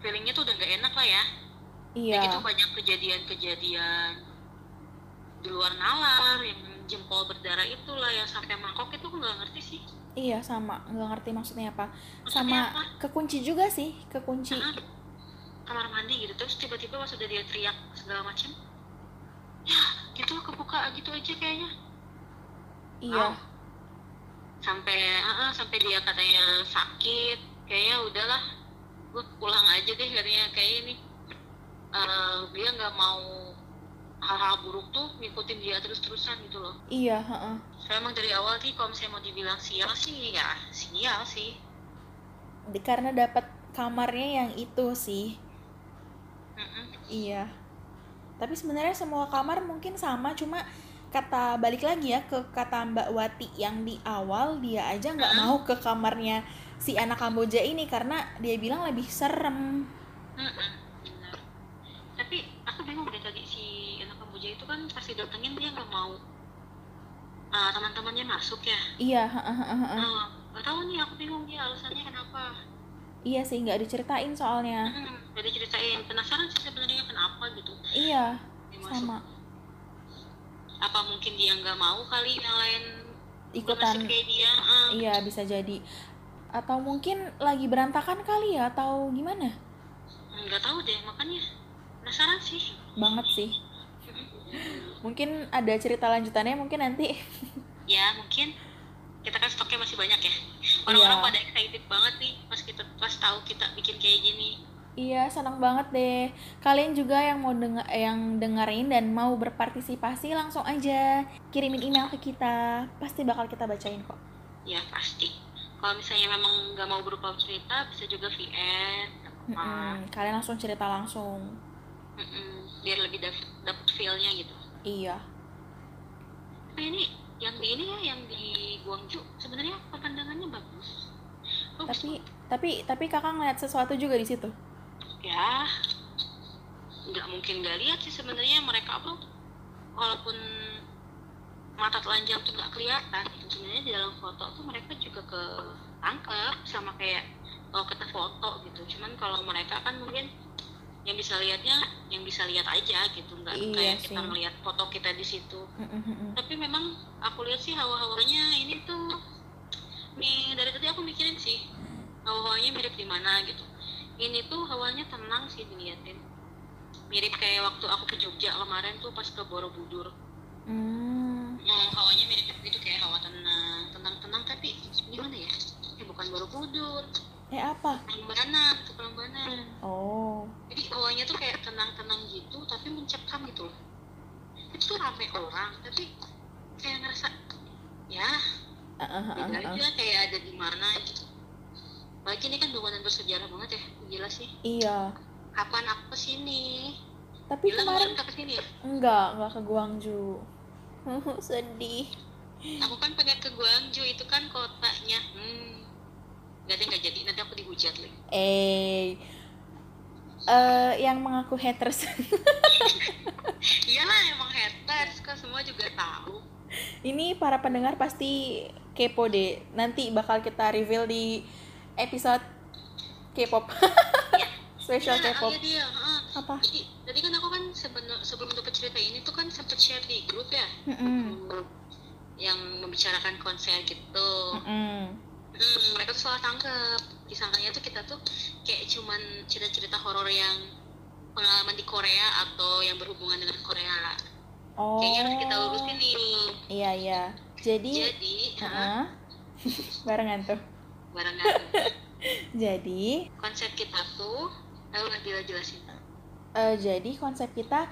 feelingnya tuh udah nggak enak lah ya. Iya. Kayak gitu banyak kejadian-kejadian di luar nalar yang jempol berdarah itulah yang sampai mangkok itu nggak ngerti sih. Iya sama. Nggak ngerti maksudnya apa. Maksudnya sama apa? kekunci juga sih. Kekunci Karena kamar mandi gitu. Terus tiba-tiba pas udah dia teriak segala macam ya gitu kebuka gitu aja kayaknya. Iya. Wow. sampai ah, ah, sampai dia katanya sakit kayaknya udahlah gue pulang aja deh katanya kayak ini Eh, dia nggak mau hal-hal buruk tuh ngikutin dia terus-terusan gitu loh. Iya heeh. saya emang dari awal sih kalau misalnya mau dibilang sial sih ya sial sih. Karena dapat kamarnya yang itu sih Mm-mm. Iya. Tapi sebenarnya semua kamar mungkin sama, cuma kata balik lagi ya ke kata Mbak Wati yang di awal dia aja nggak mau ke kamarnya si anak Kamboja ini karena dia bilang lebih serem. Mm-mm, benar. Tapi aku bingung deh tadi si anak Kamboja itu kan pasti datengin dia nggak mau ah, teman-temannya masuk ya. Iya, heeh, heeh, heeh. Nah, nggak tahu nih aku bingung dia alasannya kenapa. Iya sih nggak diceritain soalnya. Hmm, gak diceritain. Penasaran sih sebenarnya kenapa gitu Iya, dia masuk. sama Apa mungkin dia nggak mau kali yang lain ikutan. kayak dia? Ah, Iya bisa jadi. Atau mungkin lagi berantakan kali ya atau gimana? nggak tahu deh makanya penasaran sih. Banget sih. Mungkin ada cerita lanjutannya mungkin nanti. ya mungkin kita kan stoknya masih banyak ya orang-orang Iya. pada excited banget nih pas kita pas tahu kita bikin kayak gini Iya, senang banget deh. Kalian juga yang mau dengar yang dengerin dan mau berpartisipasi langsung aja kirimin email ke kita. Pasti bakal kita bacain kok. ya pasti kalau misalnya memang nggak mau berupa cerita bisa juga VN apa-apa. Mm-mm, Kalian langsung cerita langsung. Mm-mm, biar lebih dapet, dapet feel-nya gitu Iya. tapi ini yang di ini ya yang di Guangzhou. Sebenarnya pemandangannya bagus. Bagus Tapi tapi tapi kakak ngeliat sesuatu juga di situ. ya nggak mungkin nggak lihat sih sebenarnya mereka apa. Walaupun mata telanjang tuh nggak kelihatan sebenarnya di dalam foto tuh mereka juga ke tangkap sama kayak kalau kita foto gitu. Cuman kalau mereka kan mungkin yang bisa lihatnya yang bisa lihat aja gitu. Nggak Iya kayak sih. kita melihat foto kita di situ. Tapi memang aku lihat sih hawa-hawanya ini tuh nih dari tadi aku mikirin sih hawa-hawanya mirip di mana gitu. Ini tuh hawanya tenang sih diliatin. Mirip kayak waktu aku ke Jogja kemarin tuh pas ke Borobudur. Hmm. Hmm, hawanya mirip gitu kayak hawa tenang. Tenang-tenang tapi gimana ya? Eh bukan Borobudur Eh apa? Prambanan ke Prambanan Oh. jadi hawanya tuh kayak tenang-tenang gitu tapi mencekam gitu loh itu tuh rame orang tapi kayak ngerasa ya ah, beda ah. aja kayak ada di mana gitu lagi ini kan bangunan bersejarah banget ya gila sih Iya. kapan aku ke sini Tapi gila kemarin nggak ke sini ya enggak, enggak ke Guangzhou. Sedih. aku kan pengen ke Guangzhou itu kan kotanya hmm nggak deh nggak jadi nanti aku dihujat lagi Eh eh yang mengaku haters. iyalah emang haters kan semua juga tahu Ini para pendengar pasti kepo deh. Nanti bakal kita reveal di episode K-pop. Spesial Iya, K-pop. oh iya dia heeh. Apa? jadi tadi kan aku kan sebelum sebelum dapat cerita ini tuh kan sempet share di grup ya Mm-mm. Grup yang membicarakan konser gitu Mm-mm. Hmm, mereka tuh salah tangkep. Disangkanya tuh kita tuh kayak cuman cerita-cerita horor yang pengalaman di Korea atau yang berhubungan dengan Korea. Oh. Kayaknya harus kita lurusin nih. Iya, iya. Jadi, Jadi, ha, Heeh. barengan tuh. barengan Jadi, konsep kita tuh, lah Dila jelasin. eh, jadi konsep kita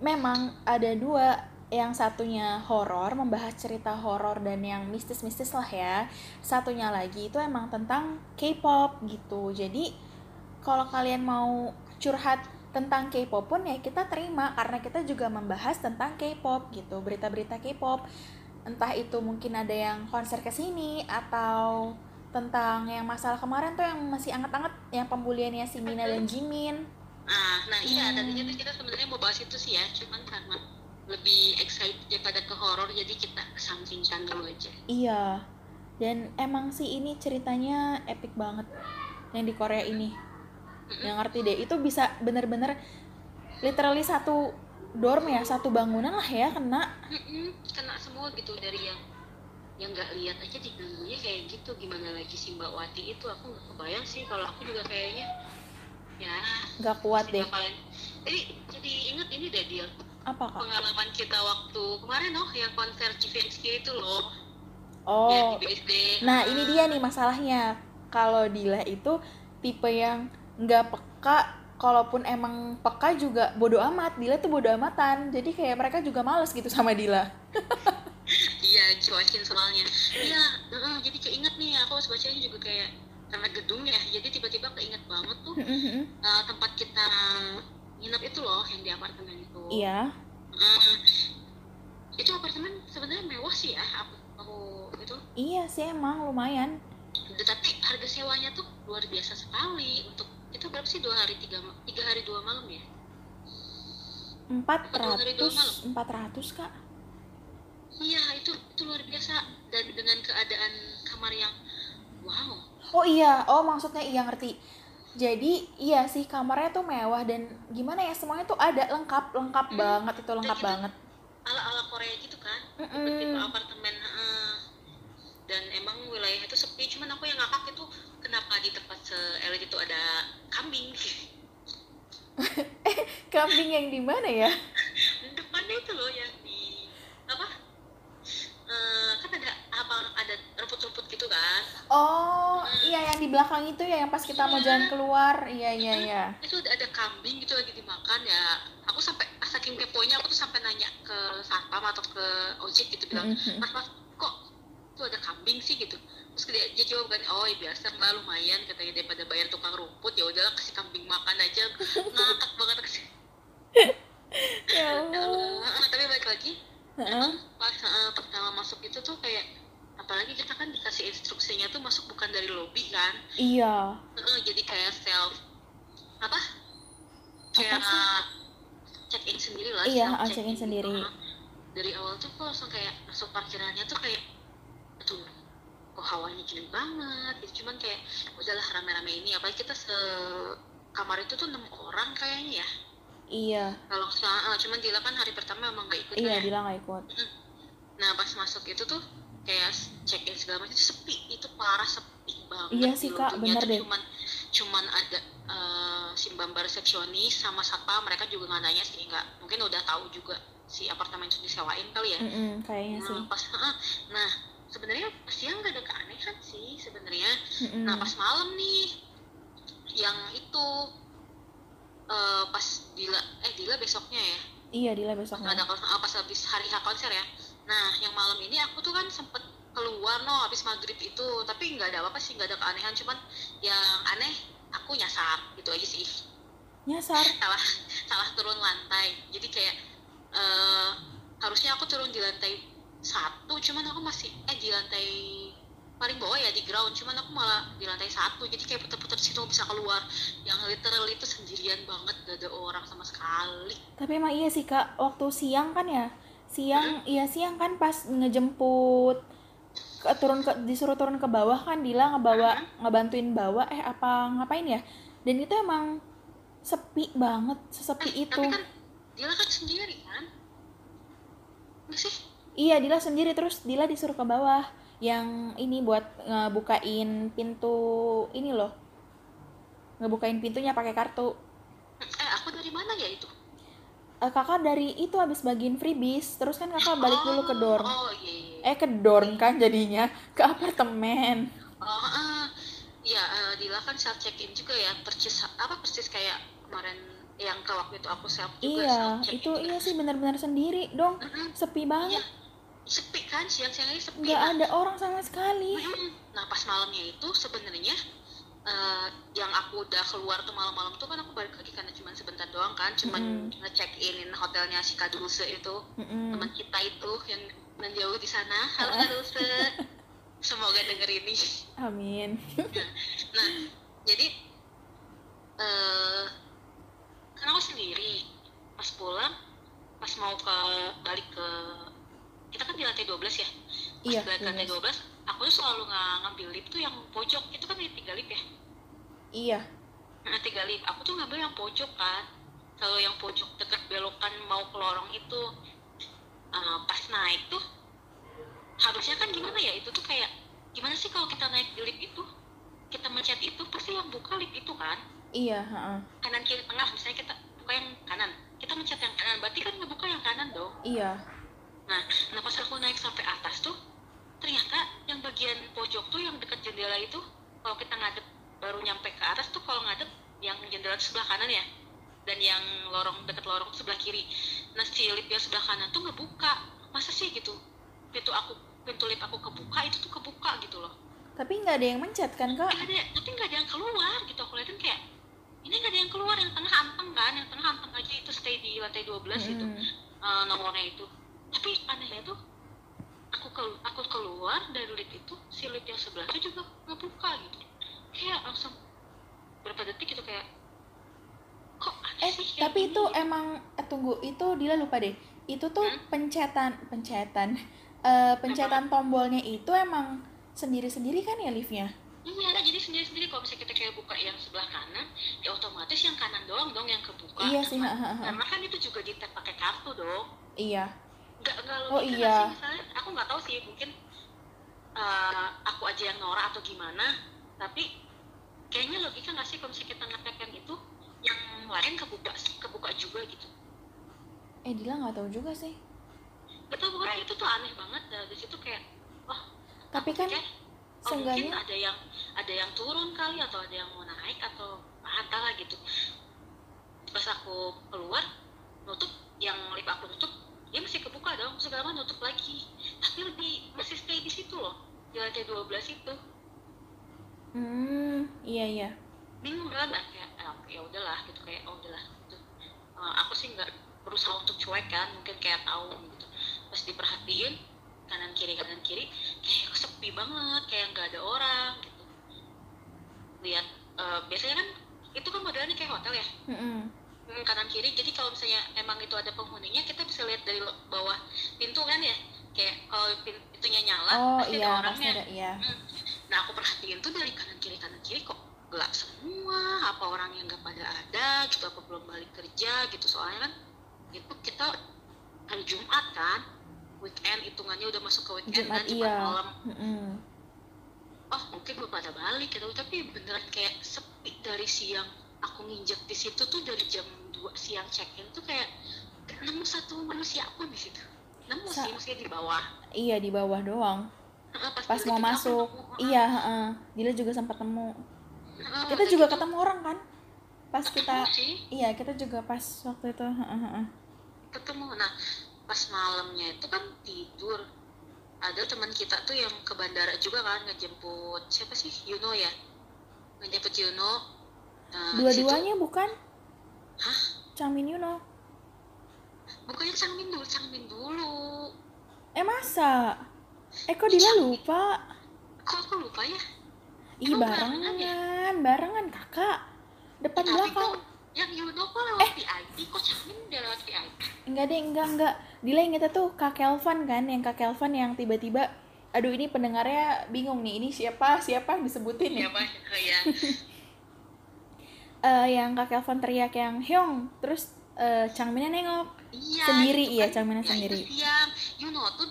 memang ada dua yang satunya horor membahas cerita horor dan yang mistis-mistis lah ya. Satunya lagi itu emang tentang K-pop gitu. Jadi kalau kalian mau curhat tentang K-pop pun ya kita terima karena kita juga membahas tentang K-pop gitu berita-berita K-pop. Entah itu mungkin ada yang konser ke sini atau tentang yang masalah kemarin tuh yang masih anget-anget yang pembuliannya si Mina dan Jimin. Ah, nah iya Hmm. tadinya tuh kita sebenarnya mau bahas itu sih ya, cuman karena lebih excited daripada ke horor jadi kita kesampingkan dulu aja. Iya, dan emang sih ini ceritanya epic banget yang di Korea ini. Mm-mm. Yang ngerti deh, itu bisa bener-bener literally satu dorm ya, satu bangunan lah ya kena. Mm-mm, kena semua gitu dari yang yang nggak lihat aja diganggunya kayak gitu gimana lagi si Mbak Wati itu aku nggak kebayang sih kalau aku juga kayaknya ya Gak kuat deh. bakalan jadi jadi inget ini deh dia Apa kak? pengalaman kita waktu kemarin loh yang konser GVXQ itu loh ya Oh, di BSD nah ini dia nih masalahnya. Kalau Dila itu tipe yang nggak peka, kalaupun emang peka juga bodo amat. Dila tuh bodo amatan. Jadi kayak mereka juga males gitu sama Dila. iya cuakin soalnya iya heeh, jadi keinget nih aku pas bacanya juga kayak karena gedung ya jadi tiba-tiba keinget banget tuh eh, tempat kita nginep itu loh yang di apartemen itu. Iya. Hmm, itu apartemen sebenarnya mewah sih ya aku, aku itu. Iya sih emang lumayan. tapi harga sewanya tuh luar biasa sekali. Untuk itu berapa sih dua hari tiga tiga hari dua malam ya? Empat ratus empat ratus kak. Iya itu itu luar biasa. Dan dengan keadaan kamar yang wow. Oh iya oh maksudnya iya ngerti jadi iya sih kamarnya tuh mewah dan gimana ya semuanya tuh ada lengkap lengkap Hmm, banget itu lengkap gitu. banget ala ala Korea gitu kan Mm-mm. tipe apartemen heeh. dan emang wilayah itu sepi cuman aku yang ngakak itu kenapa di tempat se-elit itu ada kambing kambing yang di mana ya depannya itu loh yang di apa Eh, kan ada apa ada rumput-rumput gitu kan oh iya yang di belakang itu ya yang pas kita mau jalan keluar. Iya iya iya. itu ada, ada kambing gitu lagi dimakan ya. Aku sampai saking keponya aku tuh sampai nanya ke satpam atau ke ojek gitu bilang Mm-mm. mas mas kok tuh ada kambing sih? Gitu. Terus dia, dia jawab kan oh ya biasa mbak lumayan katanya daripada bayar tukang rumput. Ya udahlah kasih kambing makan aja. Ngakak banget kasih ya ya Allah. Tapi balik lagi Heeh. pas eh, pertama masuk itu tuh kayak apalagi kita kan dikasih instruksinya tuh masuk bukan dari lobby kan? Iya. Heeh, jadi kayak self apa? Kayak sih? sendiri lah Iya, self ah, check-in sendiri. gitu. dari awal tuh kok langsung kayak masuk parkirannya tuh kayak aduh kok hawanya gini banget. Gitu cuman kayak udahlah rame-rame ini. Apalagi kita se kamar itu tuh enam orang kayaknya ya. Iya. Kalau uh, cuman Dila kan hari pertama emang gak ikut iya ya. bilang gak ikut. Nah pas masuk itu tuh kayak check in segala macam itu sepi itu parah sepi banget Iya sih, Kak, bener deh. cuman cuman ada uh, si mbak resepsionis sama satpam mereka juga nggak nanya sih nggak mungkin udah tahu juga si apartemen itu disewain kali ya Mm-mm, kayaknya sih nah pas uh, nah sebenarnya siang nggak ada keanehan sih sebenarnya Mm-mm. Nah pas malam nih yang itu eh, pas Dila eh Dila besoknya ya iya Dila besoknya ada ah, pas habis hari H konser ya. Nah yang malam ini aku tuh kan sempet keluar no habis maghrib itu. Tapi nggak ada apa-apa sih nggak ada keanehan. Cuman yang aneh aku nyasar gitu aja sih. Nyasar? Salah salah turun lantai. Jadi kayak eh harusnya aku turun di lantai satu cuman aku masih eh di lantai paling bawah ya di ground. Cuman aku malah di lantai satu. Jadi kayak puter-puter situ bisa keluar. Yang literally itu sendirian banget gak ada orang sama sekali. Tapi emang iya sih kak. Waktu siang kan ya siang iya siang kan pas ngejemput ke, turun ke disuruh turun ke bawah kan Dila ngebawa ngebantuin bawa eh apa ngapain ya? Dan itu emang sepi banget sesepi eh, itu. tapi kan dia kan sendiri kan? Enggak sih? Iya Dila sendiri terus Dila disuruh ke bawah yang ini buat ngebukain pintu ini loh. Ngebukain pintunya pakai kartu. Eh aku dari mana ya itu Eh, kakak dari itu habis bagiin freebies terus kan kakak balik dulu ke dorm. oh iya iya eh ke dorm kan jadinya ke apartemen. Oh, ah. ya eh, Dila kan self check in juga ya, persis apa persis kayak kemarin yang ke waktu itu aku self juga iya self itu iya sih benar-benar sendiri dong. Sepi banget. Iya, sepi kan siang-siang ini sepi. nggak ada orang sama sekali. Mm, Nah pas malamnya itu sebenarnya eh, yang aku udah keluar tuh malam-malam tuh kan aku balik lagi karena cuma sebentar doang kan, cuman Mm-mm. ngecek inin hotelnya si Kadulse itu Mm-mm. teman kita itu yang yang jauh di sana. Halo Kadulse, semoga denger ini. amin Nah, jadi eh kan aku sendiri pas pulang, pas mau ke balik ke kita kan di lantai 12 ya. Pas Iya, balik ke lantai 12, aku tuh selalu nggak ngambil lift tuh yang pojok. Itu kan ada tiga lift ya. iya Nah, tiga lift. Aku tuh ngambil yang pojok kan. Kalau yang pojok dekat belokan mau ke lorong itu eh, pas naik tuh harusnya kan gimana ya itu tuh kayak gimana sih kalau kita naik di lift itu kita mencet itu pasti yang buka lift itu kan iya heeh. kanan kiri tengah misalnya kita buka yang kanan kita mencet yang kanan berarti kan ngebuka yang kanan dong iya nah nah pas aku naik sampai atas tuh ternyata yang bagian pojok tuh yang dekat jendela itu kalau kita ngadep baru nyampe ke atas tuh kalau ngadep yang jendela tuh sebelah kanan ya dan yang lorong deket lorong sebelah kiri. Nah si lift yang sebelah kanan tuh ngebuka. Masa sih gitu? Pintu aku pintu lift aku kebuka itu tuh kebuka gitu loh. Tapi nggak ada yang mencet kan kak? Nggak ada tapi nggak ada yang keluar gitu. Aku liatin kayak ini nggak ada yang keluar yang tengah anteng kan yang tengah anteng aja itu stay di lantai 12 gitu Mm-mm. eh, nomornya itu. Tapi anehnya tuh aku ke aku keluar dari lift itu si lift yang sebelahnya juga ngebuka gitu. Kayak langsung berapa detik gitu kayak kok aneh eh sih tapi itu ya? emang eh, tunggu itu Dila lupa deh. Itu tuh Hmm? pencetan pencetan eh, pencetan tombolnya itu emang sendiri-sendiri kan ya liftnya? Iya jadi sendiri sendiri kalau misalnya kita kayak buka yang sebelah kanan ya otomatis yang kanan doang dong yang kebuka. Iya sih Karena- ha, ha, ha. karena kan itu juga di pakai kartu dong. Iya nggak nggak Oh, logika iya. sih misalnya. Aku nggak tahu sih mungkin eh, aku aja yang norak atau gimana tapi kayaknya logika nggak sih kalau misalnya kita yang itu yang lain kebuka kebuka juga gitu. Eh Dila nggak tahu juga sih. Betul pokoknya itu tuh aneh banget. Dari situ kayak wah tapi kan kayak oh mungkin ada yang ada yang turun kali atau ada yang mau naik atau apa lah gitu. Pas aku keluar nutup yang lip aku tutup dia masih macam nutup lagi. Tapi lebih masih stay di situ loh. Di lantai 12 itu. Hmm iya iya. Bingung kan kayak ah, ya udahlah gitu kayak oh udahlah gitu. Eh, aku sih nggak berusaha untuk cuek kan mungkin kayak tahu gitu. Pas diperhatiin kanan kiri kanan kiri kayak sepi banget kayak nggak ada orang gitu. Lihat eh, biasanya kan itu kan modelnya kayak hotel ya? Mm-mm. hmm, kanan kiri. Jadi kalau misalnya emang itu ada penghuninya kita bisa lihat dari bawah pintu kan ya? Kayak kalau pin- pintunya nyala oh pasti iya ada pasti orangnya ada iya. Hmm. nah aku perhatiin tuh dari kanan kiri kanan kiri kok gelap semua. Apa orang yang nggak pada ada gitu apa belum balik kerja gitu. Soalnya kan itu kita hari Jumat kan weekend hitungannya udah masuk ke weekend Jumat kan Jumat iya. malam. Mm-mm. oh mungkin belum pada balik gitu. Tapi beneran kayak sepi dari siang aku nginjek di situ tuh dari jam 2 siang check in tuh kayak gak nemu satu manusia pun di situ. Nemu Sa- sih maksudnya di bawah. Iya di bawah doang. Pas dilihat mau aku masuk. iya heeh. Dila juga sempat temu Heeh, kita juga gitu, ketemu orang kan? Pas kita sih. iya kita juga pas waktu itu heeh, heeh. ketemu. Nah pas malamnya itu kan tidur. Ada teman kita tuh yang ke bandara juga kan ngejemput siapa sih? Yuno ya? Ngejemput Yuno Nah, dua-duanya bukan? Hah? Changmin Yuno bukannya Changmin dulu Changmin dulu. Eh masa? Eh kok Dila lupa? Kok aku lupa ya? Ih Emang barengan barengan. barengan kakak. Depan Tapi belakang. kok yang Yuno kok lewat VIP kok Changmin udah lewat VIP enggak deh enggak enggak. Dila ingetnya tuh kak Kelvan kan yang kak Kelvan yang tiba-tiba aduh ini pendengarnya bingung nih ini siapa siapa yang disebutin ya ya oh, ya Eh, yang kak Kelvan teriak yang Hyung terus eh, Changminnya nengok iya Sendiri, iya, kan. Changminnya Ya, sendiri. itu siang Yuno tuh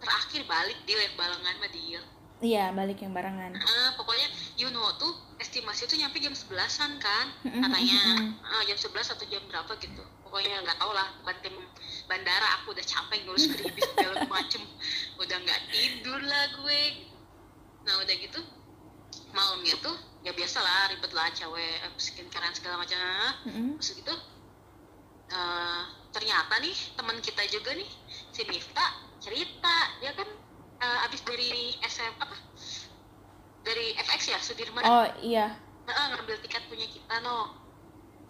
terakhir balik dia yang balengan sama dia. Iya balik yang barengan. Ah, pokoknya Yuno tuh estimasi tuh nyampe jam 11-an kan katanya. Ah, jam 11 atau jam berapa gitu. Pokoknya nggak tau lah bukan tim bandara aku udah capek ngurus skripsi segala macem. Udah nggak tidur lah gue. Nah udah gitu malamnya tuh ya biasa lah ribet lah cewek eh, skincarean segala macam Mm-mm. terus gitu eh, ternyata nih teman kita juga nih si Mifta cerita dia kan eh, abis dari SM apa dari FX ya Sudirman oh iya Heeh, ngambil tiket punya kita no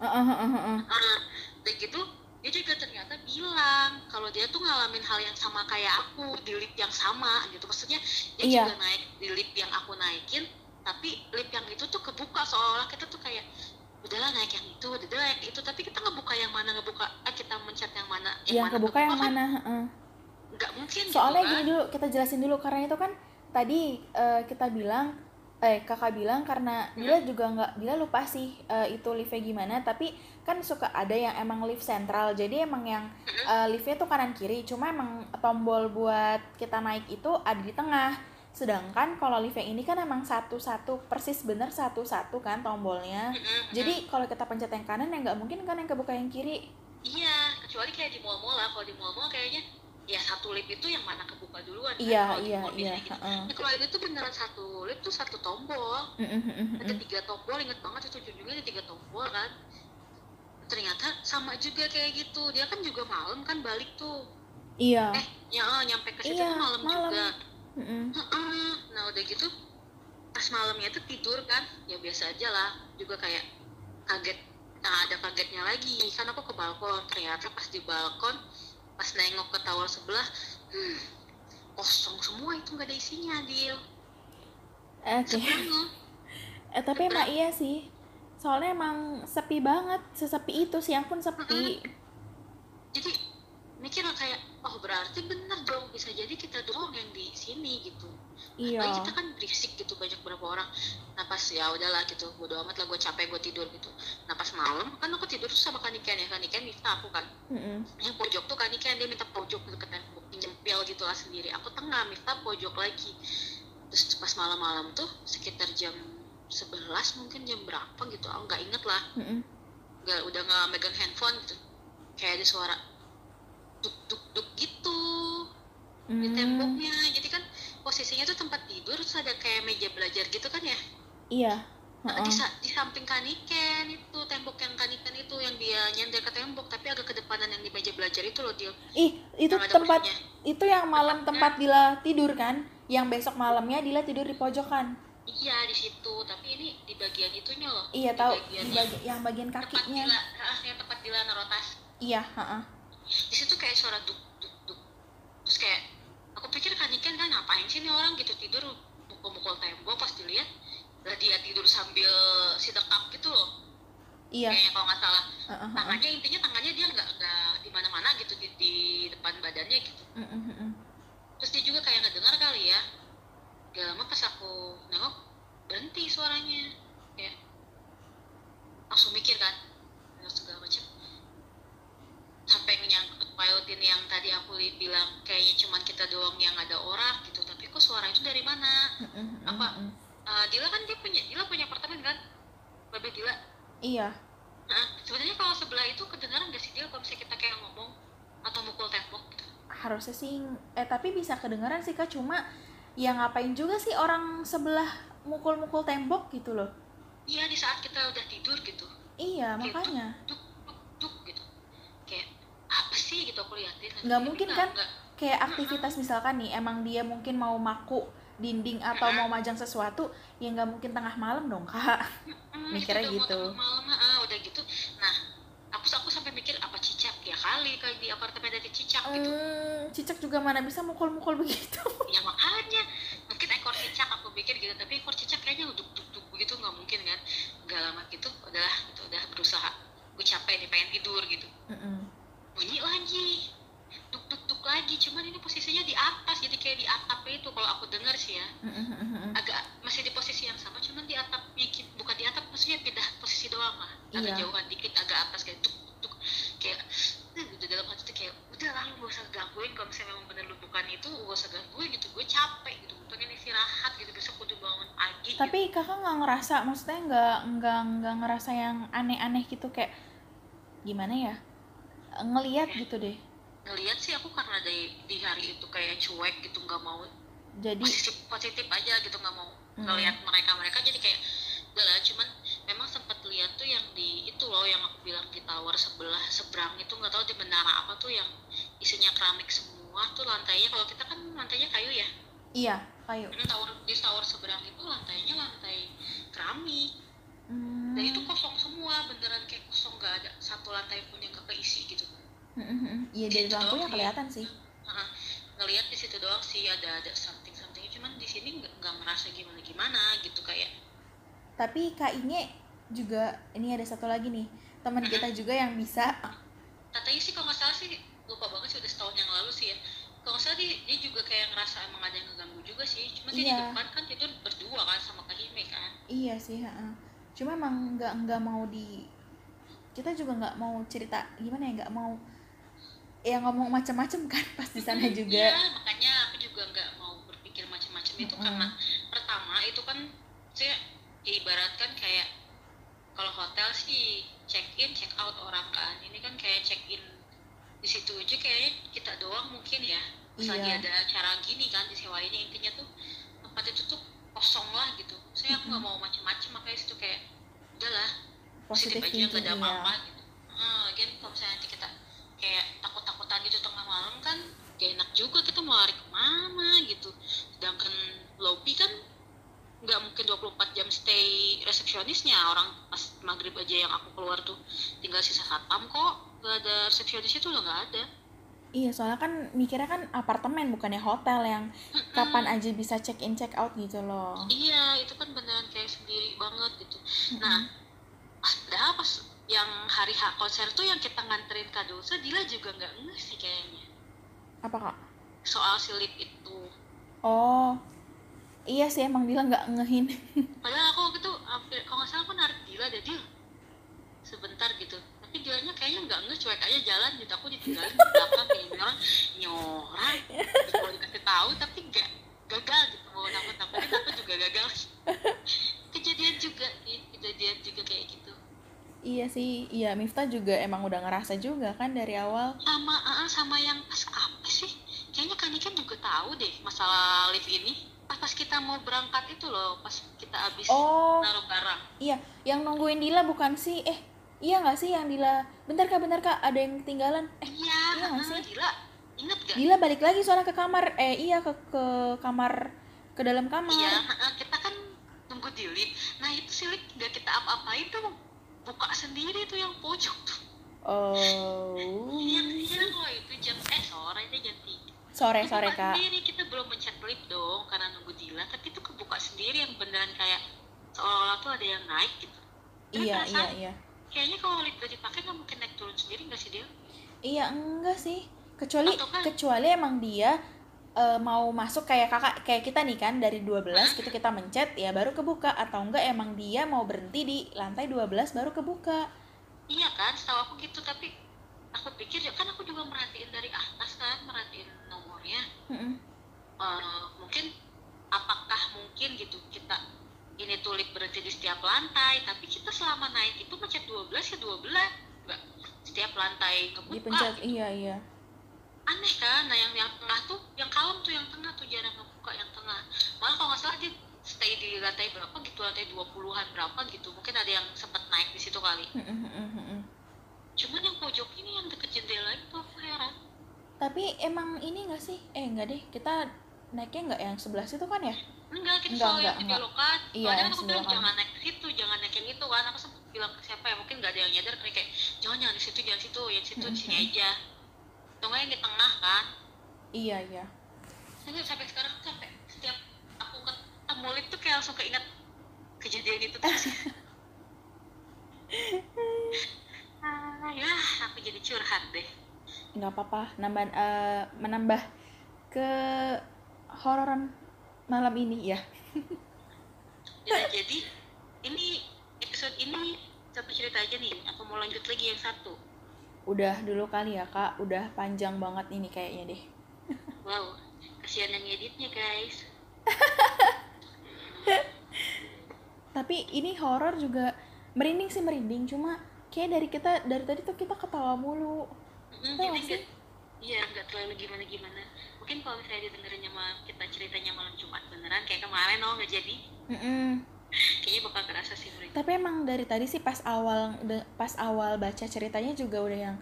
Heeh, heeh, heeh. Ah, dan gitu dia juga ternyata bilang kalau dia tuh ngalamin hal yang sama kayak aku di lift yang sama gitu maksudnya dia Iya. juga naik di lift yang aku naikin tapi lift yang itu tuh kebuka seolah kita tuh kayak udahlah naik yang itu udah naik itu tapi kita ngebuka yang mana ngebuka eh, kita mencet yang mana yang mana kebuka yang kan mana heeh. nggak mungkin soalnya gitu gini kan dulu kita jelasin dulu karena itu kan tadi eh, kita bilang eh kakak bilang karena Hmm. Dila juga nggak Dila lupa sih eh, itu liftnya gimana tapi kan suka ada yang emang lift sentral jadi emang yang Mm-mm. eh, liftnya tuh kanan kiri cuma emang tombol buat kita naik itu ada di tengah sedangkan kalau lift yang ini kan emang satu-satu persis bener satu-satu kan tombolnya. Mm-mm, jadi kalau kita pencet yang kanan ya nggak mungkin kan yang kebuka yang kiri. Iya kecuali kayak di mall-mall lah. Kalau di mall-mall kayaknya ya satu lift itu yang mana kebuka duluan kan, iya di iya iya biasanya gitu. heeh. Nah, kalau ini tuh beneran satu lift tuh satu tombol. Mm, mm, mm, mm, ada tiga tombol inget banget itu ujungnya ada tiga tombol kan. Ternyata sama juga kayak gitu. Dia kan juga malam kan balik tuh. Iya. Eh ya nyampe ke situ Iya, malam. juga Mm, mm. Heeh. nah udah gitu pas malamnya tuh tidur kan ya biasa aja lah juga kayak kaget nah ada kagetnya lagi kan aku ke balkon ternyata pas di balkon pas nengok ke tower sebelah hmm, kosong semua itu nggak ada isinya deal Oke. sebenarnya Eh tapi emang iya sih. Soalnya emang sepi banget, sesepi itu siang pun sepi. jadi mikir lah kayak oh berarti bener dong bisa jadi kita doang yang di sini gitu. Iya. Apalagi kita kan berisik gitu banyak berapa orang. Nah pas ya udahlah gitu bodo amat lah gue capek gue tidur gitu. Nah pas malam kan aku tidur tuh sama kaniken ya kaniken minta aku kan. Mm-mm. yang pojok tuh kaniken dia minta pojok gitu tembok nyempil gitu lah sendiri. Aku tengah minta pojok lagi. Terus pas malam-malam tuh sekitar jam 11 mungkin jam berapa gitu aku nggak inget lah. Mm-mm. nggak udah nggak megang handphone gitu. Kayak ada suara duk duk duk gitu di Mm, temboknya jadi kan posisinya tuh tempat tidur terus ada kayak meja belajar gitu kan ya Iya. Nah, Heeh. di, di samping kaniken itu tembok yang kaniken itu yang dia nyender ke tembok tapi agak kedepanan yang di meja belajar itu loh dia Ih, itu tempat kursinya. itu yang malam tempat Dila tidur kan? Yang besok malamnya Dila tidur di pojokan. iya di situ tapi ini di bagian itunya loh Iya Di tahu bagian di bagi- yang bagian tempat kakinya. dila ah, yang tempat dila naruh tas Iya, heeh. Di situ kayak suara duk duk duk. Terus kayak aku pikir kaniken kan ngapain sih nih orang? Gitu tidur mukul-mukul tembok pas dilihat lah dia tidur sambil si dekap gitu loh. Iya. Kayaknya kalau nggak salah. Uh, uh, uh, uh. tangannya intinya tangannya dia nggak nggak di mana-mana gitu di, di depan badannya gitu. Mm. terus dia juga kayak nggak dengar kali ya. Gak lama pas aku nengok berhenti suaranya. Kayak langsung mikir kan segala macam sampai nyangkut pautin yang tadi aku bilang kayaknya cuman kita doang yang ada orang gitu tapi kok suara itu dari mana? Mm, mm, mm, Apa? mm. Eh, Dila kan dia punya Dila punya apartemen kan? Babe Dila? Iya. Nah, sebenarnya kalau sebelah itu kedengaran gak sih Dila kalau misalnya kita kayak ngomong atau mukul tembok? Gitu harusnya sih eh tapi bisa kedengaran sih kak cuma ya ngapain juga sih orang sebelah mukul-mukul tembok gitu loh. Iya di saat kita udah tidur gitu. Iya makanya duk duk gitu kayak apa sih gitu aku liatin. Nggak mungkin kan? kayak aktivitas misalkan nih emang dia mungkin mau maku dinding atau mau majang sesuatu ya nggak mungkin tengah malam dong kak. Hmm, Mikirnya gitu. tengah malam ah, udah gitu. Nah aku aku sampai mikir apa cicak? Ya kali kayak di apartemen ada cicak gitu. Hmm, cicak juga mana bisa mukul-mukul begitu? Ya makanya mungkin ekor cicak aku pikir gitu tapi ekor cicak kayaknya duk duk duk begitu nggak mungkin kan? Nggak lama gitu udahlah gitu udah berusaha. Gue capek nih pengen tidur gitu. Mm-mm. Bunyi lagi. Duk duk duk lagi. Cuman ini posisinya di atas jadi kayak di atap itu. Kalau aku dengar sih ya. Agak masih di posisi yang sama cuman di atapnya ki- bukan di atap maksudnya pindah posisi doang lah. Agak Iya. jauhan dikit agak atas kayak duk duk kayak eh, udah dalam hati tuh kayak udah lah lu gak usah gangguin. Kalau misalnya memang bener lu bukan itu gak usah gangguin gitu. Gue capek gitu. Gue pengen istirahat gitu. Besok kudu bangun pagi gitu. tapi kakak nggak ngerasa maksudnya nggak nggak nggak ngerasa yang aneh-aneh gitu kayak gimana ya ngeliat gitu deh. Ngelihat sih aku karena di di hari itu kayak cuek gitu nggak mau. Jadi positif positif aja gitu nggak mau Hmm. ngelihat mereka mereka jadi kayak udah lah cuman memang sempat lihat tuh yang di itu loh yang aku bilang di tower sebelah seberang itu nggak tahu di menara apa tuh yang isinya keramik semua tuh lantainya. Kalau kita kan lantainya kayu ya? Iya kayu. Hmm, tower di tower seberang itu lantainya lantai keramik Hmm. dan itu kosong semua beneran kayak kosong nggak ada satu lantai pun yang nggak keisi gitu. Iya dari Gitu lampunya doang, kelihatan sih. Heeh. ngelihat di situ doang sih ada ada something something cuman di sini nggak ngerasa gimana gimana gitu kayak tapi kak Inge juga ini ada satu lagi nih teman kita juga yang bisa. Katanya sih kalau nggak salah sih lupa banget sih udah setahun yang lalu sih ya. Kalau nggak salah dia, dia juga kayak ngerasa emang ada yang ngeganggu juga sih. Cuma dia di Iya. depan kan tidur berdua kan sama Kak Hime kan. Iya sih heeh. Cuma emang nggak nggak mau di kita juga nggak mau cerita gimana ya nggak mau ya ngomong macam-macam kan pas di sana juga. Makanya aku juga nggak mau berpikir macam-macam itu Mm-mm. karena pertama itu kan saya ibaratkan kayak kalau hotel sih check in check out orang kan. Ini kan kayak check in di situ aja kayaknya kita doang mungkin ya. Lagi Iya. ada acara gini kan disewainnya intinya tuh tempat itu tuh kosong lah gitu nggak mau macam-macam makanya situ kayak udahlah positif, positif aja nggak ada iya apa-apa gitu. Ah kan kalau misalnya nanti kita kayak takut-takutan gitu tengah malam kan gak enak juga kita mau lari ke mana gitu. Sedangkan lobby kan nggak mungkin 24 jam stay resepsionisnya. Orang pas maghrib aja yang aku keluar tuh tinggal sisa satpam kok gak ada resepsionis itu udah nggak ada iya soalnya kan mikirnya kan apartemen bukannya hotel yang Mm-mm. kapan aja bisa check in check out gitu loh. Iya itu kan beneran kayak sendiri banget gitu. Mm-mm. nah padahal pas yang hari H konser tuh yang kita nganterin kado Dila juga nggak ngeh sih kayaknya. Apa kak? Soal silip itu. Oh iya sih emang bilang nggak ngehin. Padahal aku waktu itu hampir kalau nggak salah aku narik Dila deh Dil. Sebentar gitu Dilanya kayaknya nggak ngeh cuek aja jalan gitu. Aku ditinggalin di belakang kayak orang nyorang Terus mau dikasih tahu tapi nggak gagal gitu. Mau nakut nakutin aku juga gagal. Kejadian juga sih kejadian juga kayak gitu. Iya sih. Iya Miftah juga emang udah ngerasa juga kan dari awal. Sama ah, sama yang pas apa sih? Kayaknya Kanikan juga tahu deh masalah lift ini. Pas pas kita mau berangkat itu loh pas kita habis oh. naruh barang. Iya yang nungguin Dila bukan sih? Eh iya nggak sih yang Dila? Bentar kak bentar kak. Ada yang ketinggalan. Eh iya iya nggak ah, sih? gila inget gak Dila balik lagi soalnya ke kamar. Eh iya ke ke kamar ke dalam kamar. Iya ah, kita kan nunggu di lift nah itu si lift gak kita apa-apain tuh. Buka sendiri tuh yang pojok. Tuh oh. Yang siang loh itu jam eh sore itu jam tiga. Sore sore kak. sendiri kita belum mencet lift dong karena nunggu Dila. Tapi itu kebuka sendiri yang beneran kayak seolah-olah tuh ada yang naik gitu. Tapi iya iya perasaan iya kayaknya kalau lip udah dipakai nggak mungkin naik turun sendiri nggak sih dia iya enggak sih. Kecuali kan- kecuali emang dia eh, mau masuk kayak kakak kayak kita nih kan dari 12 Hah? gitu kita mencet ya baru kebuka. Atau enggak emang dia mau berhenti di lantai 12 baru kebuka. Iya kan setahu aku gitu. Tapi aku pikir ya kan aku juga merhatiin dari atas kan merhatiin nomornya. Mm-mm. Eh, mungkin apakah mungkin gitu kita ini tulip berhenti di setiap lantai tapi kita selama naik itu mencet 12 ya 12 enggak setiap lantai kebuka dipencet gitu. iya iya. Aneh kan nah yang yang tengah tuh yang kalem tuh yang tengah tuh jarang ngebuka yang tengah. Malah kalau nggak salah dia stay di lantai berapa gitu lantai 20-an berapa gitu. Mungkin ada yang sempat naik di situ kali. Cuman yang pojok ini yang deket jendela itu aku heran tapi emang ini enggak sih? Eh enggak deh kita naiknya enggak yang sebelah situ kan ya enggak kita Enggak, selalu enggak, yang di enggak. belokan Iya, soalnya kan aku bilang jangan naik ke situ jangan naik yang itu kan. Aku sempat bilang ke siapa ya mungkin nggak ada yang nyadar kayak kayak, jangan jangan di situ jangan situ yang situ di sini Mm-mm. aja. Atau nggak yang di tengah kan. Iya iya. Tapi sampai sekarang sampai setiap aku ketemu lip tuh kayak langsung keinget kejadian itu terus ah ya aku jadi curhat deh. Nggak apa-apa. Nambah eh, menambah ke hororan malam ini ya. Ya, jadi ini episode ini satu cerita aja nih. Aku mau lanjut lagi yang satu. Udah dulu kali ya kak. Udah panjang banget ini kayaknya deh. Wow kasihan yang editnya guys. Tapi ini horor juga merinding sih merinding. Cuma kayak dari kita dari tadi tuh kita ketawa mulu. Mm, nggak iya nggak terlalu gimana gimana mungkin kalau misalnya didengerin sama kita ceritanya malam jumat beneran kayak kemarin oh nggak jadi Mm-mm. kayaknya bakal kerasa sih tapi emang dari tadi sih pas awal pas awal baca ceritanya juga udah yang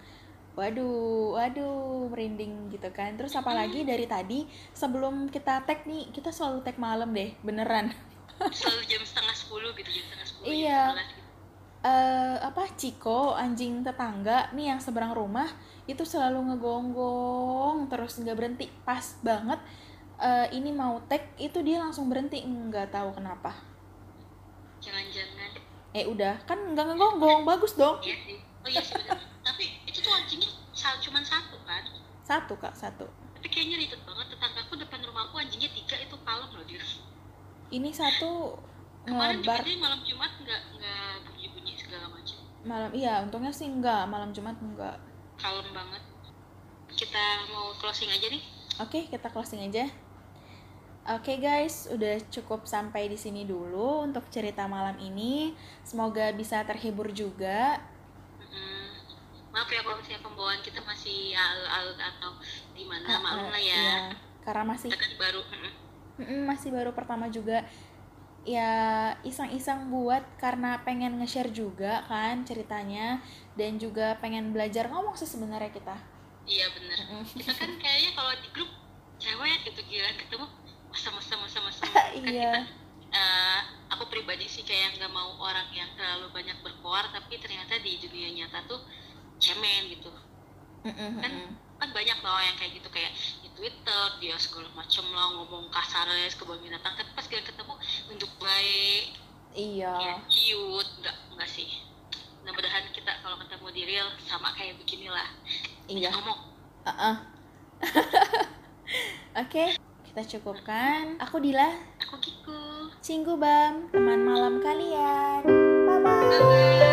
waduh waduh merinding gitu kan terus apalagi dari tadi sebelum kita tag nih kita selalu tag malam deh beneran selalu jam setengah sepuluh gitu jam setengah sepuluh Iya. jam 11 eh apa Ciko anjing tetangga nih yang seberang rumah itu selalu ngegonggong terus nggak berhenti. Pas banget eh, ini mau tag itu dia langsung berhenti. Nggak tahu kenapa. Jangan-jangan. Eh udah. Kan nggak ngegonggong. Bagus dong. Iya sih. Oh iya sih bener. Tapi itu tuh anjingnya cuman satu kan? Satu kak satu. Tapi kayaknya ribet banget. Tetanggaku depan rumahku anjingnya tiga itu kalem loh dia. Ini satu kemarin ngebar malam jumat nggak nggak malam iya untungnya sih enggak malam jumat enggak. Kalem banget. Kita mau closing aja nih. Oke kita closing aja. Oke guys udah cukup sampai di sini dulu untuk cerita malam ini. Semoga bisa terhibur juga. Mm, maaf ya kalau misalnya pembawaan kita masih alur-alur atau gimana Ah, maklum ah, lah ya. iya. karena masih kita kan baru mm, Mm-mm, masih baru pertama juga ya iseng-iseng buat karena pengen nge-share juga kan ceritanya dan juga pengen belajar ngomong sih sebenarnya kita. Iya bener. Kita kan kayaknya kalau di grup cewek gitu gila ketemu masa-masa masa-masa iya. Eh, aku pribadi sih kayak nggak mau orang yang terlalu banyak berkoar tapi ternyata di dunia nyata tuh cemen gitu. Kan kan banyak loh yang kayak gitu kayak Twitter dia segala macem lah ngomong kasar ya kebun binatang. Tapi pas kita ketemu bentuk baik. Iya. Ya cute enggak enggak sih. Mudah-mudahan kita kalau ketemu di real sama kayak beginilah. Iya. ngomong. Uh-uh. Oke, kita cukupkan. Aku Dila, aku Kiku. Cinggu Bam, teman malam kalian. Bye bye. bye bye